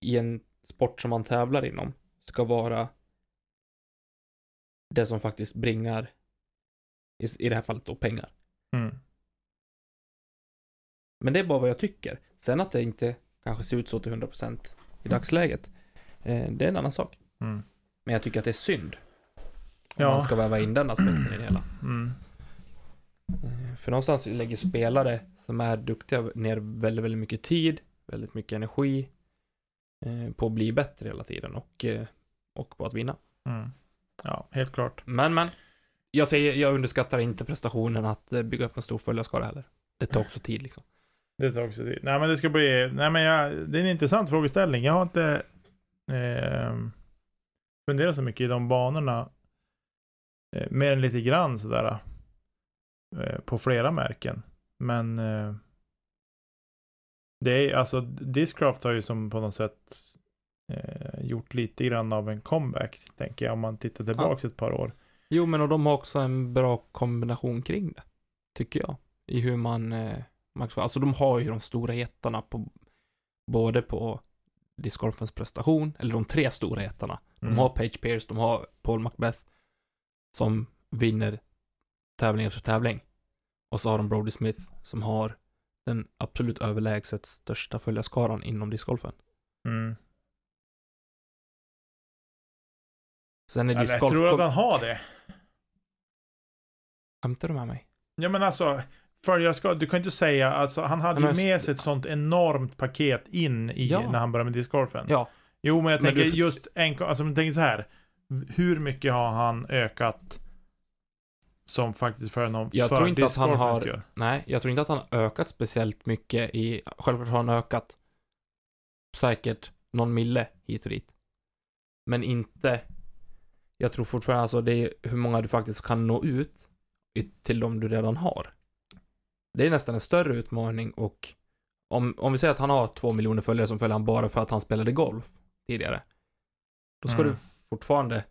i en sport som man tävlar inom ska vara det som faktiskt bringar, i, i det här fallet då, pengar.
Mm.
Men det är bara vad jag tycker. Sen att det inte kanske ser ut så till 100% i dagsläget, eh, det är en annan sak.
Mm.
Men jag tycker att det är synd. Om
Ja.
man ska väva in den aspekten i det hela.
Mm.
Eh, För någonstans lägger spelare som är duktiga ner väldigt, väldigt mycket tid, väldigt mycket energi eh, på att bli bättre hela tiden och, och på att vinna.
Mm. Ja, helt klart.
Men, men. Jag säger, jag underskattar inte prestationen att bygga upp en stor följarskara heller. Det tar också tid liksom.
Det tar också tid. Nej men det ska bli, nej men jag, det är en intressant frågeställning. Jag har inte eh, funderat så mycket i de banorna. Eh, mer än lite grann sådär. Eh, på flera märken. Men eh, det är alltså, Discraft har ju som på något sätt eh, gjort lite grann av en comeback, tänker jag, om man tittar tillbaks ett par år.
Jo, men och de har också en bra kombination kring det. Tycker jag. I hur man, man alltså de har ju de stora jättarna på, både på discgolfens prestation, eller de tre stora jättarna. De
Mm.
har Page Pierce, de har Paul Macbeth, som vinner tävling efter tävling. Och så har de Brody Smith, som har den absolut överlägset största följarskaran inom discgolfen.
Mm.
Sen är
Eller, jag
discgolf...
tror att han har det.
Skämtar du med mig?
Ja men alltså, följarskara, du kan inte säga, alltså han hade
Men
ju
jag-
med sig ett sånt enormt paket in i,
Ja.
när han började med discgolfen.
Ja.
Jo men jag
Men
tänker
du-
just, en, alltså men tänk så här. Hur mycket har han ökat som faktiskt för honom
Jag
för
tror inte att han har-? Nej, jag tror inte att han har ökat speciellt mycket i... Självklart har han ökat säkert någon mille hit och dit. Men inte... Jag tror fortfarande alltså det är hur många du faktiskt kan nå ut till de du redan har. Det är nästan en större utmaning och om, om vi säger att han har två miljoner följare som följer han bara för att han spelade golf tidigare. Då ska
Mm.
du fortfarande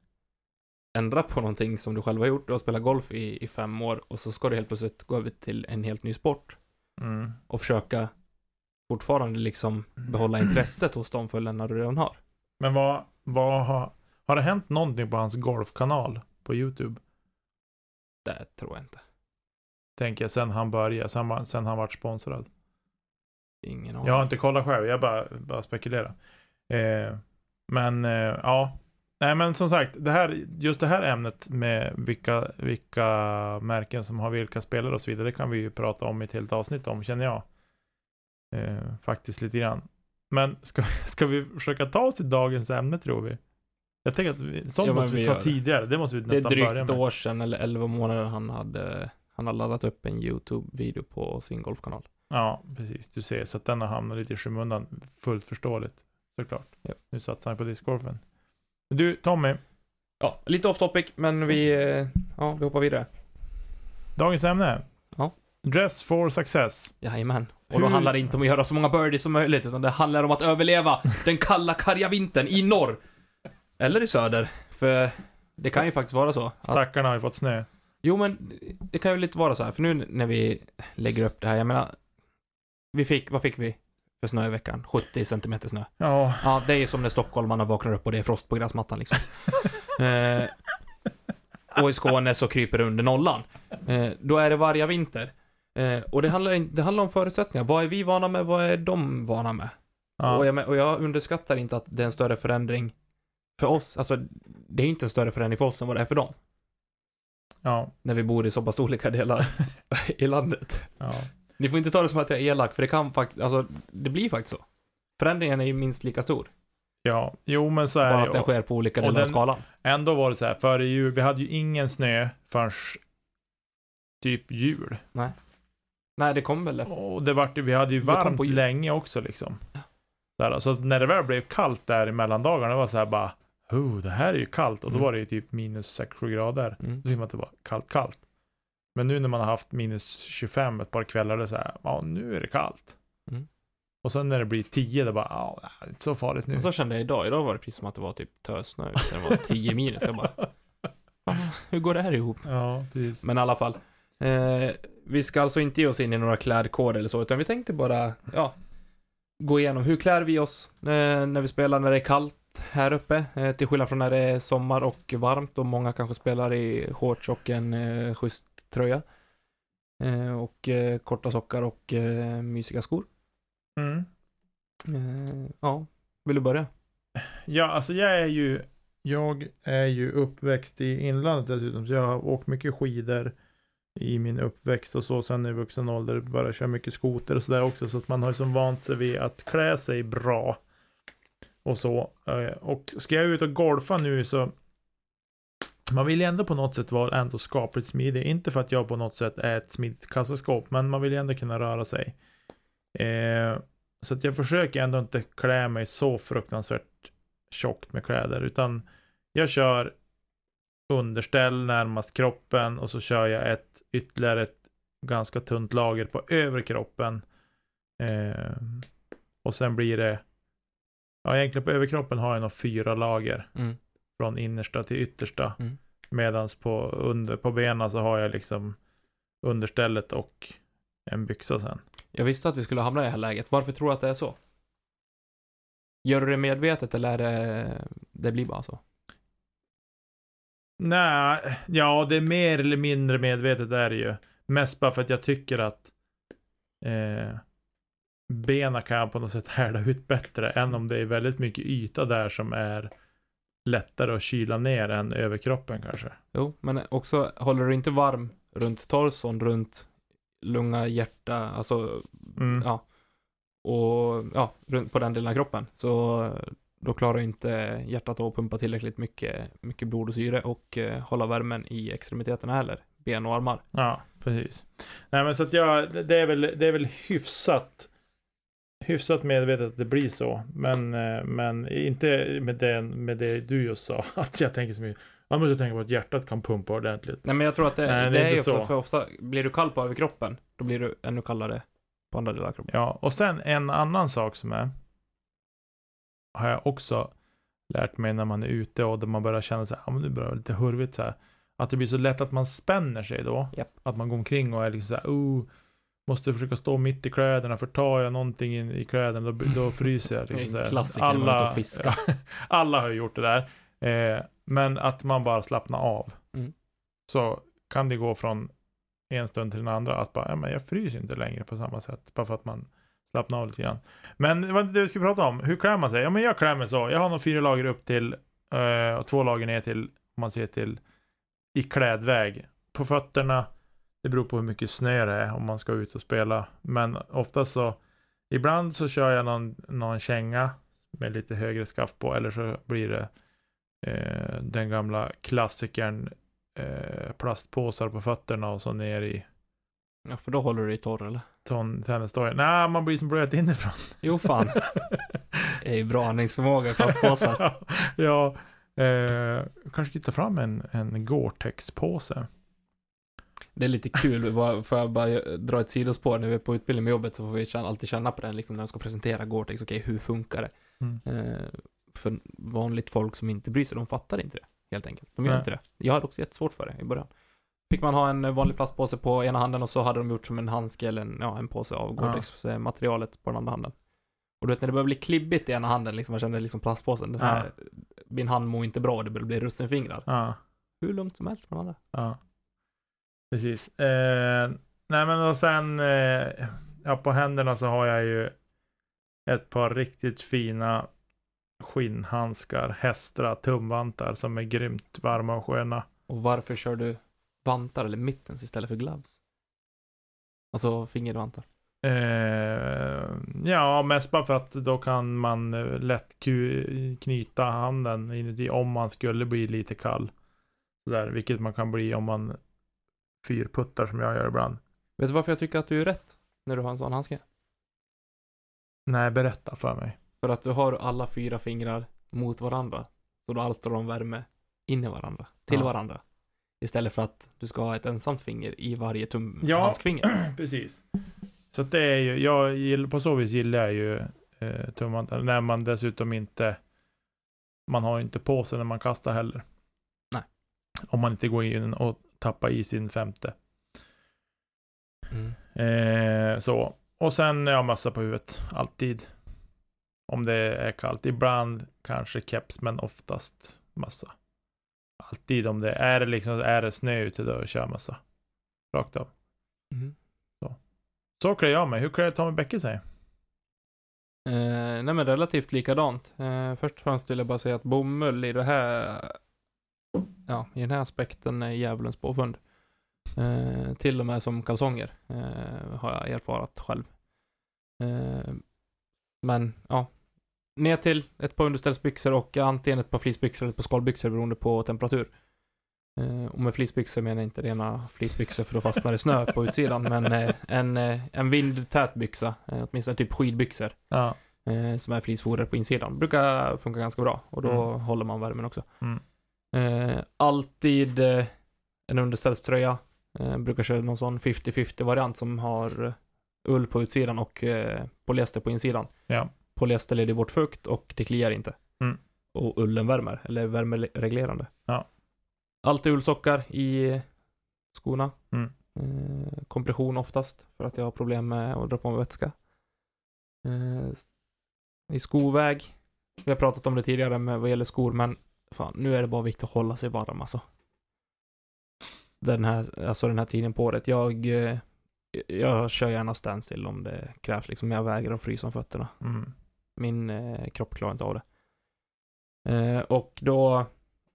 ändra på någonting som du själv har gjort. Du har spelat golf i, i fem år och så ska du helt plötsligt gå över till en helt ny sport
Mm.
och försöka fortfarande liksom behålla intresset hos de följarna du redan har.
Men vad, vad har, har det hänt någonting på hans golfkanal på YouTube?
Det tror jag inte.
Tänker jag sen han började, sen, sen han vart sponsrad.
Ingen aning.
Jag har inte kollat själv, jag bara, bara spekulerar. Eh, men eh, ja, nej men som sagt, det här, just det här ämnet med vilka, vilka märken som har vilka spelare och så vidare, det kan vi ju prata om i ett helt avsnitt om, känner jag. Eh, faktiskt lite grann. Men ska, ska vi försöka ta oss till dagens ämne tror vi? Jag tänker att vi, sånt
Ja,
måste vi
vi
ta
det.
tidigare, det måste vi
det är
nästan börja
drygt
med.
ett år sedan eller 11 månader han hade han har laddat upp en YouTube-video på sin golfkanal.
Ja, precis. Du ser, så att den har hamnat lite i skymundan. Fullt förståeligt, såklart.
Ja.
Nu satsar han på discgolfen. Du, Tommy,
Ja, lite off topic, men vi, eh, ja, vi hoppar vidare.
dagens ämne.
Ja.
Dress for success.
Jajamän. Och då
Hur-
handlar det inte om att göra så många birdies som möjligt, utan det handlar om att överleva den kalla, karga vintern i norr. Eller i söder. För det kan ju faktiskt vara så.
Stackarna har ju fått snö.
Jo, men det kan ju lite vara så här, för nu när vi lägger upp det här, jag menar, vi fick, vad fick vi för snö i veckan? 70 centimeter snö.
Ja,
Ja, det är ju som när stockholmarna vaknar upp och det är frost på gräsmattan liksom. eh, och i Skåne så kryper det under nollan. Eh, då är det varje vinter. Eh, och det handlar, det handlar om förutsättningar. Vad är vi vana med? Vad är de vana med? Och,
ja.
jag, men- och jag underskattar inte att det är en större förändring för oss. Alltså, det är inte en större förändring för oss än vad det är för dem.
Ja,
När vi bor i så pass olika delar i landet.
ja.
Ni får inte ta det som att jag är elak, för det kan faktiskt, alltså, det blir faktiskt så. Förändringen är ju minst lika stor.
Ja, jo men så är
Bara att den sker på olika delar av
den-
skalan.
Ändå var det så här, före jul, vi hade ju ingen snö förrän typ jul.
Nej, det kom väl.
Och det vart, vi hade ju varmt länge också liksom. Så, här, så när det väl blev kallt där i mellandagarna, det var så här bara, oh, det här är ju kallt. Och då
Mm.
var det ju typ minus 6-7 grader.
Mm.
Då tyckte man att det var kallt, kallt. Men nu när man har haft minus 25 ett par kvällar, det är så här, ja nu är det kallt.
Mm.
Och sen när det blir 10, då bara, ja, det är inte så farligt nu.
Och så kände jag idag. Idag var det precis som att det var typ tösnö. ute. Det var 10 minus. Jag bara, "Va? hur går det här ihop?
Ja, precis.
Men i alla fall. Eh, vi ska alltså inte ge oss in i några klädkoder eller så, utan vi tänkte bara, ja, gå igenom hur klär vi oss eh, när vi spelar när det är kallt här uppe, eh, till skillnad från när det är sommar och varmt och många kanske spelar i shorts och en eh, schysst tröja. Eh, och eh, korta sockar och eh, mysiga skor.
Mm.
Ja, vill du börja?
Ja, alltså jag är ju Jag är ju uppväxt i inlandet dessutom, så jag har åkt mycket skidor i min uppväxt och så. Sen i vuxen ålder bara kör mycket skoter och sådär också. Så att man har liksom vant sig vid att klä sig bra. Och så. Eh, och ska jag ut och golfa nu så man vill ju ändå på något sätt vara ändå skapligt smidig. Inte för att jag på något sätt är ett smidigt kassaskåp, men man vill ju ändå kunna röra sig. Eh, så att jag försöker ändå inte klä mig så fruktansvärt tjockt med kläder, utan jag kör underställ närmast kroppen och så kör jag ett ytterligare ett ganska tunt lager på övre kroppen. Eh, och sen blir det, ja egentligen på överkroppen har jag nog fyra lager
Mm.
från innersta till yttersta.
Mm.
Medans på, under, på benen så har jag liksom understället och en byxa sen.
Jag visste att vi skulle hamna i det här läget. Varför tror du att det är så? Gör du det medvetet eller är det, det blir bara så?
Nej, ja det är mer eller mindre medvetet är det ju. Mest bara för att jag tycker att eh, benen kan jag på något sätt härda ut bättre än om det är väldigt mycket yta där som är lättare att kyla ner än överkroppen kanske.
Jo, men också håller du inte varm runt torson, runt lunga, hjärta, alltså,
Mm.
ja. Och, ja, runt på den delen av kroppen. Så då klarar inte hjärtat att pumpa tillräckligt mycket, mycket blod och syre och eh, hålla värmen i extremiteterna heller. Ben och armar.
Ja, precis. Nej men så att jag, det är väl, det är väl hyfsat hyfsat medvetet att det blir så. Men, eh, men inte med det, med det du just sa. Att jag tänker så mycket. Man måste tänka på att hjärtat kan pumpa ordentligt.
Nej men jag tror att det,
Nej,
det,
det är
är, ofta,
så.
för ofta, blir du kall på överkroppen, då blir du ännu kallare på andra delar av kroppen.
Ja, och sen en annan sak som är. Har jag också lärt mig när man är ute och där man börjar känna sig, ja men det börjar lite hurvigt så här. Att det blir så lätt att man spänner sig då.
Japp.
Att man går omkring och är liksom så här, oh, måste försöka stå mitt i kläderna, för tar jag någonting in i kläderna då, då fryser jag. Liksom
en klassiker ute och fiskar.
alla har ju gjort det där. Eh, men att man bara slappnar av.
Mm.
Så kan det gå från en stund till den andra att bara, ja, men jag fryser inte längre på samma sätt. Bara för att man slappnar av lite grann. Men det var inte det vi skulle prata om. Hur klär man sig? Ja, men jag klär mig så. Jag har nog fyra lager upp till eh, och två lager ner till, om man ser till, i klädväg. På fötterna, det beror på hur mycket snö det är om man ska ut och spela. Men ofta så, ibland så kör jag någon, någon känga med lite högre skaft på, eller så blir det eh, den gamla klassikern eh, plastpåsar på fötterna och så ner i
Ja, för då håller du dig torr eller?
ton tennisdojan. Nej, man blir som blöt inifrån.
Jo fan. Det är ju bra andningsförmåga plastpåsar.
ja, eh, kanske ta fram en, en Gore-Tex-påse.
Det är lite kul, får jag bara dra ett sidospår, när vi är på utbildning med jobbet så får vi alltid känna på den liksom när de ska presentera Gore-Tex, okej hur funkar det?
Mm.
Eh, för vanligt folk som inte bryr sig, de fattar inte det, helt enkelt. De gör
Nej.
inte det. Jag hade också jättesvårt för det i början. Fick man ha en vanlig plastpåse på ena handen och så hade de gjort som en handske eller en, ja, en påse av Gore-Tex-materialet på den andra handen. Och du vet när det börjar bli klibbigt i ena handen, liksom, man känner liksom plastpåsen, den här, min hand mår inte bra, det börjar bli russinfingrar.
Ja,
Hur lugnt som helst på den andra.
ja. Precis. Eh, nej, men och sen, eh, ja, på händerna så har jag ju ett par riktigt fina skinnhandskar, hästra, tumvantar som är grymt varma och sköna.
Och varför kör du vantar eller mittens istället för gloves? Alltså fingervantar.
Eh, ja, mest bara för att då kan man eh, lätt knyta handen inuti om man skulle bli lite kall. Sådär, vilket man kan bli om man fyrputtar som jag gör ibland.
Vet du varför jag tycker att du är rätt när du har en sån handske?
Nej, berätta för mig.
För att du har alla fyra fingrar mot varandra. Så då alstrar de värme in i varandra, till
Ja.
varandra. Istället för att du ska ha ett ensamt finger i varje tum
Ja.
handskfinger.
Precis. Så att det är ju, jag gillar, på så vis gillar jag ju eh, tumvantar. När man dessutom inte, man har ju inte på sig när man kastar heller.
Nej.
Om man inte går in och tappar i sin femte.
Mm.
Eh, så. Och sen ja, mössa på huvudet. Alltid. Om det är kallt. Ibland kanske keps, men oftast mössa. Alltid om det är det liksom, är det snö ute då kör mössa. Rakt av.
Mm.
Så klär jag mig. Hur klär Tommy Bäcke sig?
Eh, nej men relativt likadant. Eh, först och främst vill jag bara säga att bomull i det här, ja, i den här aspekten är djävulens påfund. Eh, till och med som kalsonger eh, har jag erfarat själv. Eh, men ja, ner till ett par underställsbyxor och antingen ett par fleecebyxor eller ett par skalbyxor beroende på temperatur. Eh, och med fleecebyxor menar jag inte rena fleecebyxor för att fastna i snö på utsidan, men eh, en, eh, en vindtät byxa, åtminstone typ skidbyxor,
Ja.
som är fleecefoder på insidan. Brukar funka ganska bra och då
Mm.
håller man värmen också.
Mm.
Eh, alltid eh, en underställströja. Eh, brukar köra någon sån 50-50 variant som har eh, ull på utsidan och eh, polyester på insidan.
Ja.
Polyester leder bort fukt och det kliar inte.
Mm.
Och ullen värmer, eller värmereglerande.
Ja.
Alltid ullsockar i skorna.
Mm.
Eh, kompression oftast, för att jag har problem med att dra på mig vätska. Eh, I skoväg, vi har pratat om det tidigare med vad gäller skor, men fan, nu är det bara viktigt att hålla sig varm alltså. Den här, alltså den här tiden på året. Jag, eh, jag kör gärna standstill om det krävs liksom. Jag vägrar att frysa om fötterna.
Mm.
Min eh, kropp klarar inte av det. Eh, och då,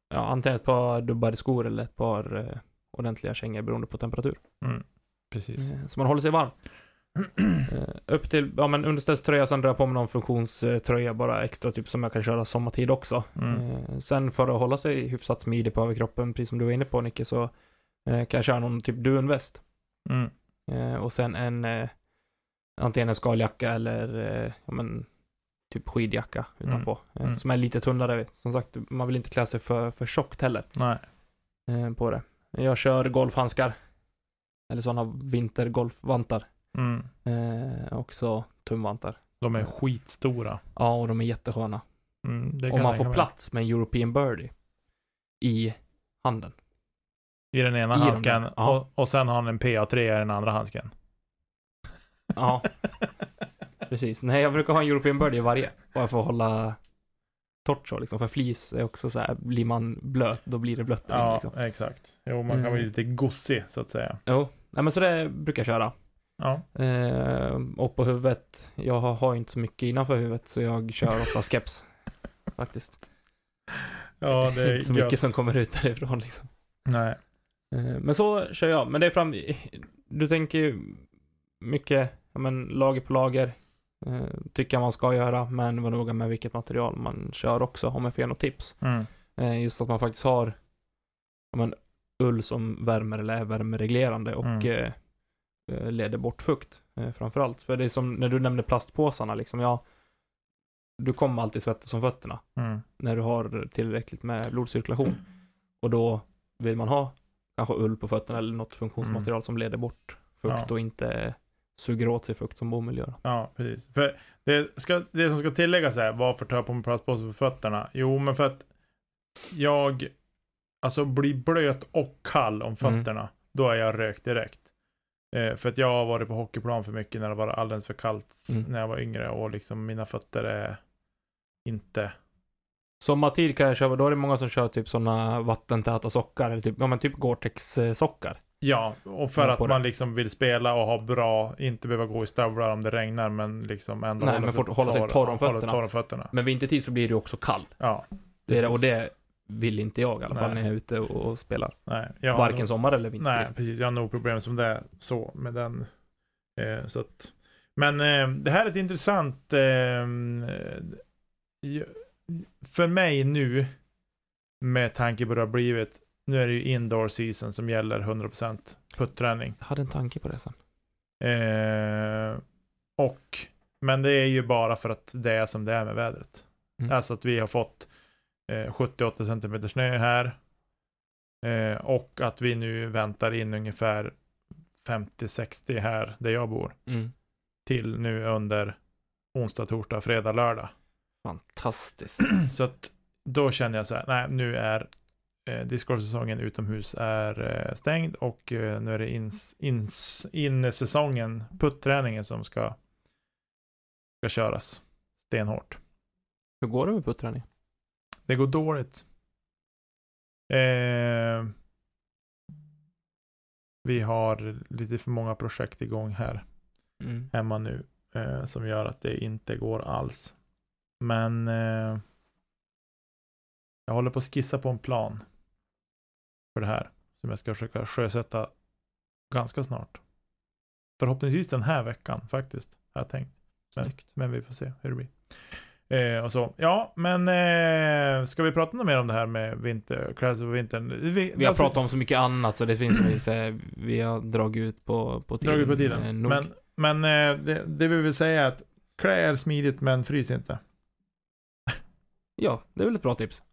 ja, antingen ett par dubbade skor eller ett par eh, ordentliga kängor beroende på temperatur.
Mm. Precis.
Eh, så man håller sig varm. Eh, upp till, ja men underställströja, sen drar jag på mig någon funktionströja bara extra, typ som jag kan köra sommartid också.
Mm.
Eh, sen för att hålla sig hyfsat smidig på överkroppen, precis som du var inne på Nicke, så eh, kan jag köra någon typ dunväst.
Mm.
Och sen en, antingen en skaljacka eller, ja men, typ skidjacka utanpå. Eh,
Mm.
Som är lite tunnare. Som sagt, man vill inte klä sig för, för tjockt heller
Nej.
på det. Jag kör golfhandskar. Eller sådana vintergolfvantar.
Mm.
Eh, också tumvantar.
De är skitstora.
Ja, och de är jättesköna.
Mm,
Om man får
mig.
plats med en European Birdie i handen.
I den ena
I
handsken.
där, ja.
Och, och sen har han en PA3 i den andra handsken.
Ja, precis. Nej, jag brukar ha en European Birdie i varje. Bara för att hålla torrt så liksom. För flis är också så här, blir man blöt, då blir det blött
Ja,
liksom.
exakt. Jo, man kan
Mm.
bli lite gossig så att säga.
Jo, nej men så det brukar jag köra.
Ja.
Eh, och på huvudet, jag har, har ju inte så mycket innanför huvudet så jag kör ofta keps. Faktiskt.
Ja, det är
inte så
gött.
mycket som kommer ut därifrån liksom.
Nej.
Eh, men så kör jag, men det är fram, du tänker ju mycket, ja men lager på lager. Eh, tycker man ska göra, men var noga med vilket material man kör också, om jag får ge något tips.
Mm.
Eh, just att man faktiskt har ja, men, ull som värmer eller är värmereglerande och
Mm.
Eh, leder bort fukt eh, framförallt. För det är som när du nämnde plastpåsarna liksom, ja, du kommer alltid svettas om fötterna
Mm.
när du har tillräckligt med blodcirkulation. Och då vill man ha kanske ull på fötterna eller något funktionsmaterial som leder bort fukt
Ja.
och inte suger åt sig fukt som bomull gör.
Ja, precis. För det, ska, det som ska tilläggas är, varför tar jag på mig plastpåse på fötterna? Jo, men för att jag alltså blir blöt och kall om
Mm.
fötterna. Då är jag rökt direkt. Eh, för att jag har varit på hockeyplan för mycket när det var alldeles för kallt
Mm.
när jag var yngre och liksom mina fötter är inte...
Sommartid kan jag köra, då är det många som kör typ sådana vattentäta sockar, eller typ, ja men typ Gore-Tex-sockar.
Ja, och för att man liksom vill spela och ha bra, inte behöva gå i stövlar om det regnar, men liksom ändå
Nej, men fort- hålla sig torr om
hålla
fötterna. Men vintertid så blir det också kall.
Ja.
Det är och det vill inte jag i alla fall
Nej.
när jag är ute och, och spelar.
Nej,
Varken
nog-
sommar eller vinter.
Nej, precis. Jag har nog problem som det är så med den. Eh, så att, men eh, det här är ett intressant... Eh, eh, för mig nu, med tanke på hur det har blivit, nu är det ju indoor season som gäller 100% putträning.
Jag hade en tanke på det sen.
Eh, och, men det är ju bara för att det är som det är med vädret.
Mm.
Alltså att vi har fått eh, 70-80 cm snö här. Eh, och att vi nu väntar in ungefär 50-60 här där jag bor.
Mm.
till nu under onsdag, torsdag, fredag, lördag.
Fantastiskt.
Så att då känner jag så här, nej nu är eh, discgolfsäsongen utomhus är eh, stängd och eh, nu är det ins, ins, innesäsongen, putträningen som ska, ska köras stenhårt.
Hur går det med putträning?
Det går dåligt. Eh, vi har lite för många projekt igång här
Mm.
hemma nu eh, som gör att det inte går alls. Men eh, jag håller på att skissa på en plan för det här som jag ska försöka sjösätta ganska snart. Förhoppningsvis den här veckan faktiskt, har jag tänkt. Men, men vi får se hur det blir. Eh, och så. Ja, men eh, ska vi prata något mer om det här med vinter, Crash of vintern? Vi,
Vi har
alltså,
pratat om så mycket annat så det finns lite, vi har dragit ut på, på tiden.
dragit på
eh,
tiden.
nog.
Men, men eh, det, det vi vill säga är att klä är smidigt men frys inte.
Ja, det är väl ett bra tips.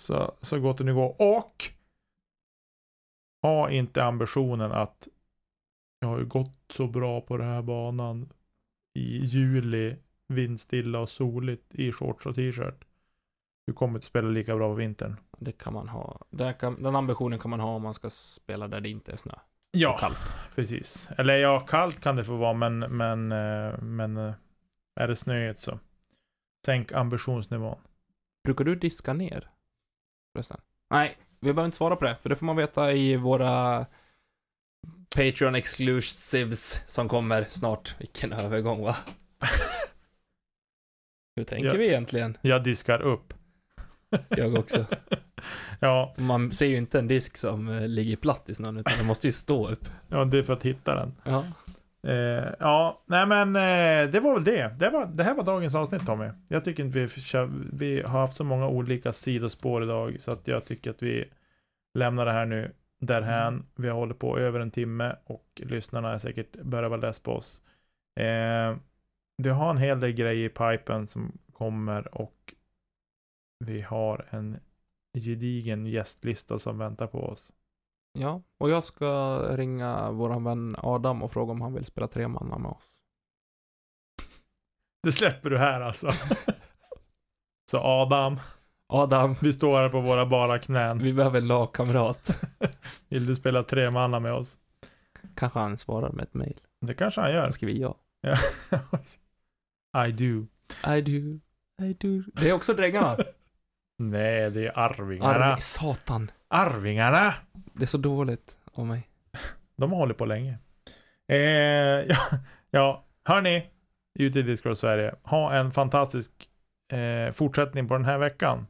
Så, så gott det nu går. Och ha inte ambitionen att jag har ju gått så bra på den här banan i juli, vindstilla och soligt i shorts och t-shirt. Du kommer inte spela lika bra på vintern.
Det kan man ha. Kan, den ambitionen kan man ha om man ska spela där det inte är snö och
Ja,
kallt.
precis. Eller ja, kallt kan det få vara, men, men, eh, men eh, är det snöigt så sänk ambitionsnivån.
Brukar du diska ner? Förresten? Nej, vi behöver inte svara på det, för det får man veta i våra Patreon exclusives som kommer snart. Vilken övergång va? Hur tänker
Ja.
vi egentligen?
Jag diskar upp.
Jag också.
Ja,
Man ser ju inte en disk som eh, ligger platt i snön, utan den måste ju stå upp.
ja, det är för att hitta den.
Ja.
Eh, ja, nej men eh, det var väl det. Det, var, det här var dagens avsnitt Tommy. Jag tycker inte vi, vi har haft så många olika sidospår idag så att jag tycker att vi lämnar det här nu därhän. Vi har hållit på över en timme och lyssnarna är säkert börjar vara less på oss. Eh, vi har en hel del grejer i pipen som kommer och vi har en gedigen gästlista som väntar på oss.
Ja, och jag ska ringa våran vän Adam och fråga om han vill spela tre manna med oss.
Det släpper du här alltså. så Adam,
Adam,
vi står här på våra bara knän.
vi behöver en lagkamrat.
Vill du spela tre manna med oss?
Kanske han svarar med ett mail.
Det kanske han gör.
Han skriver ja.
I do.
I do, I do. Det är också drängarna.
Nej, det är Arvingarna.
Arv, satan.
Arvingarna!
Det är så dåligt av mig.
De har hållit på länge. Eh, ja, ja, hörni. Ute i Discord Sverige. Ha en fantastisk eh, fortsättning på den här veckan.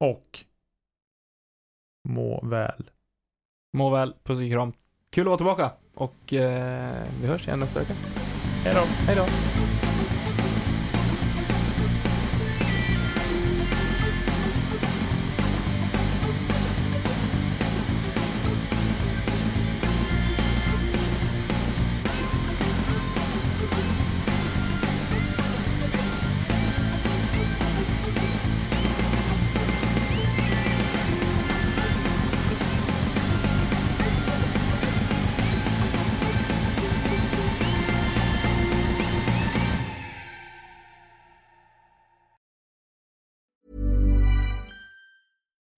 Och må väl.
Må väl, puss och kram. Kul att vara tillbaka. Och eh, vi hörs igen nästa vecka.
Hej då.
Hej då.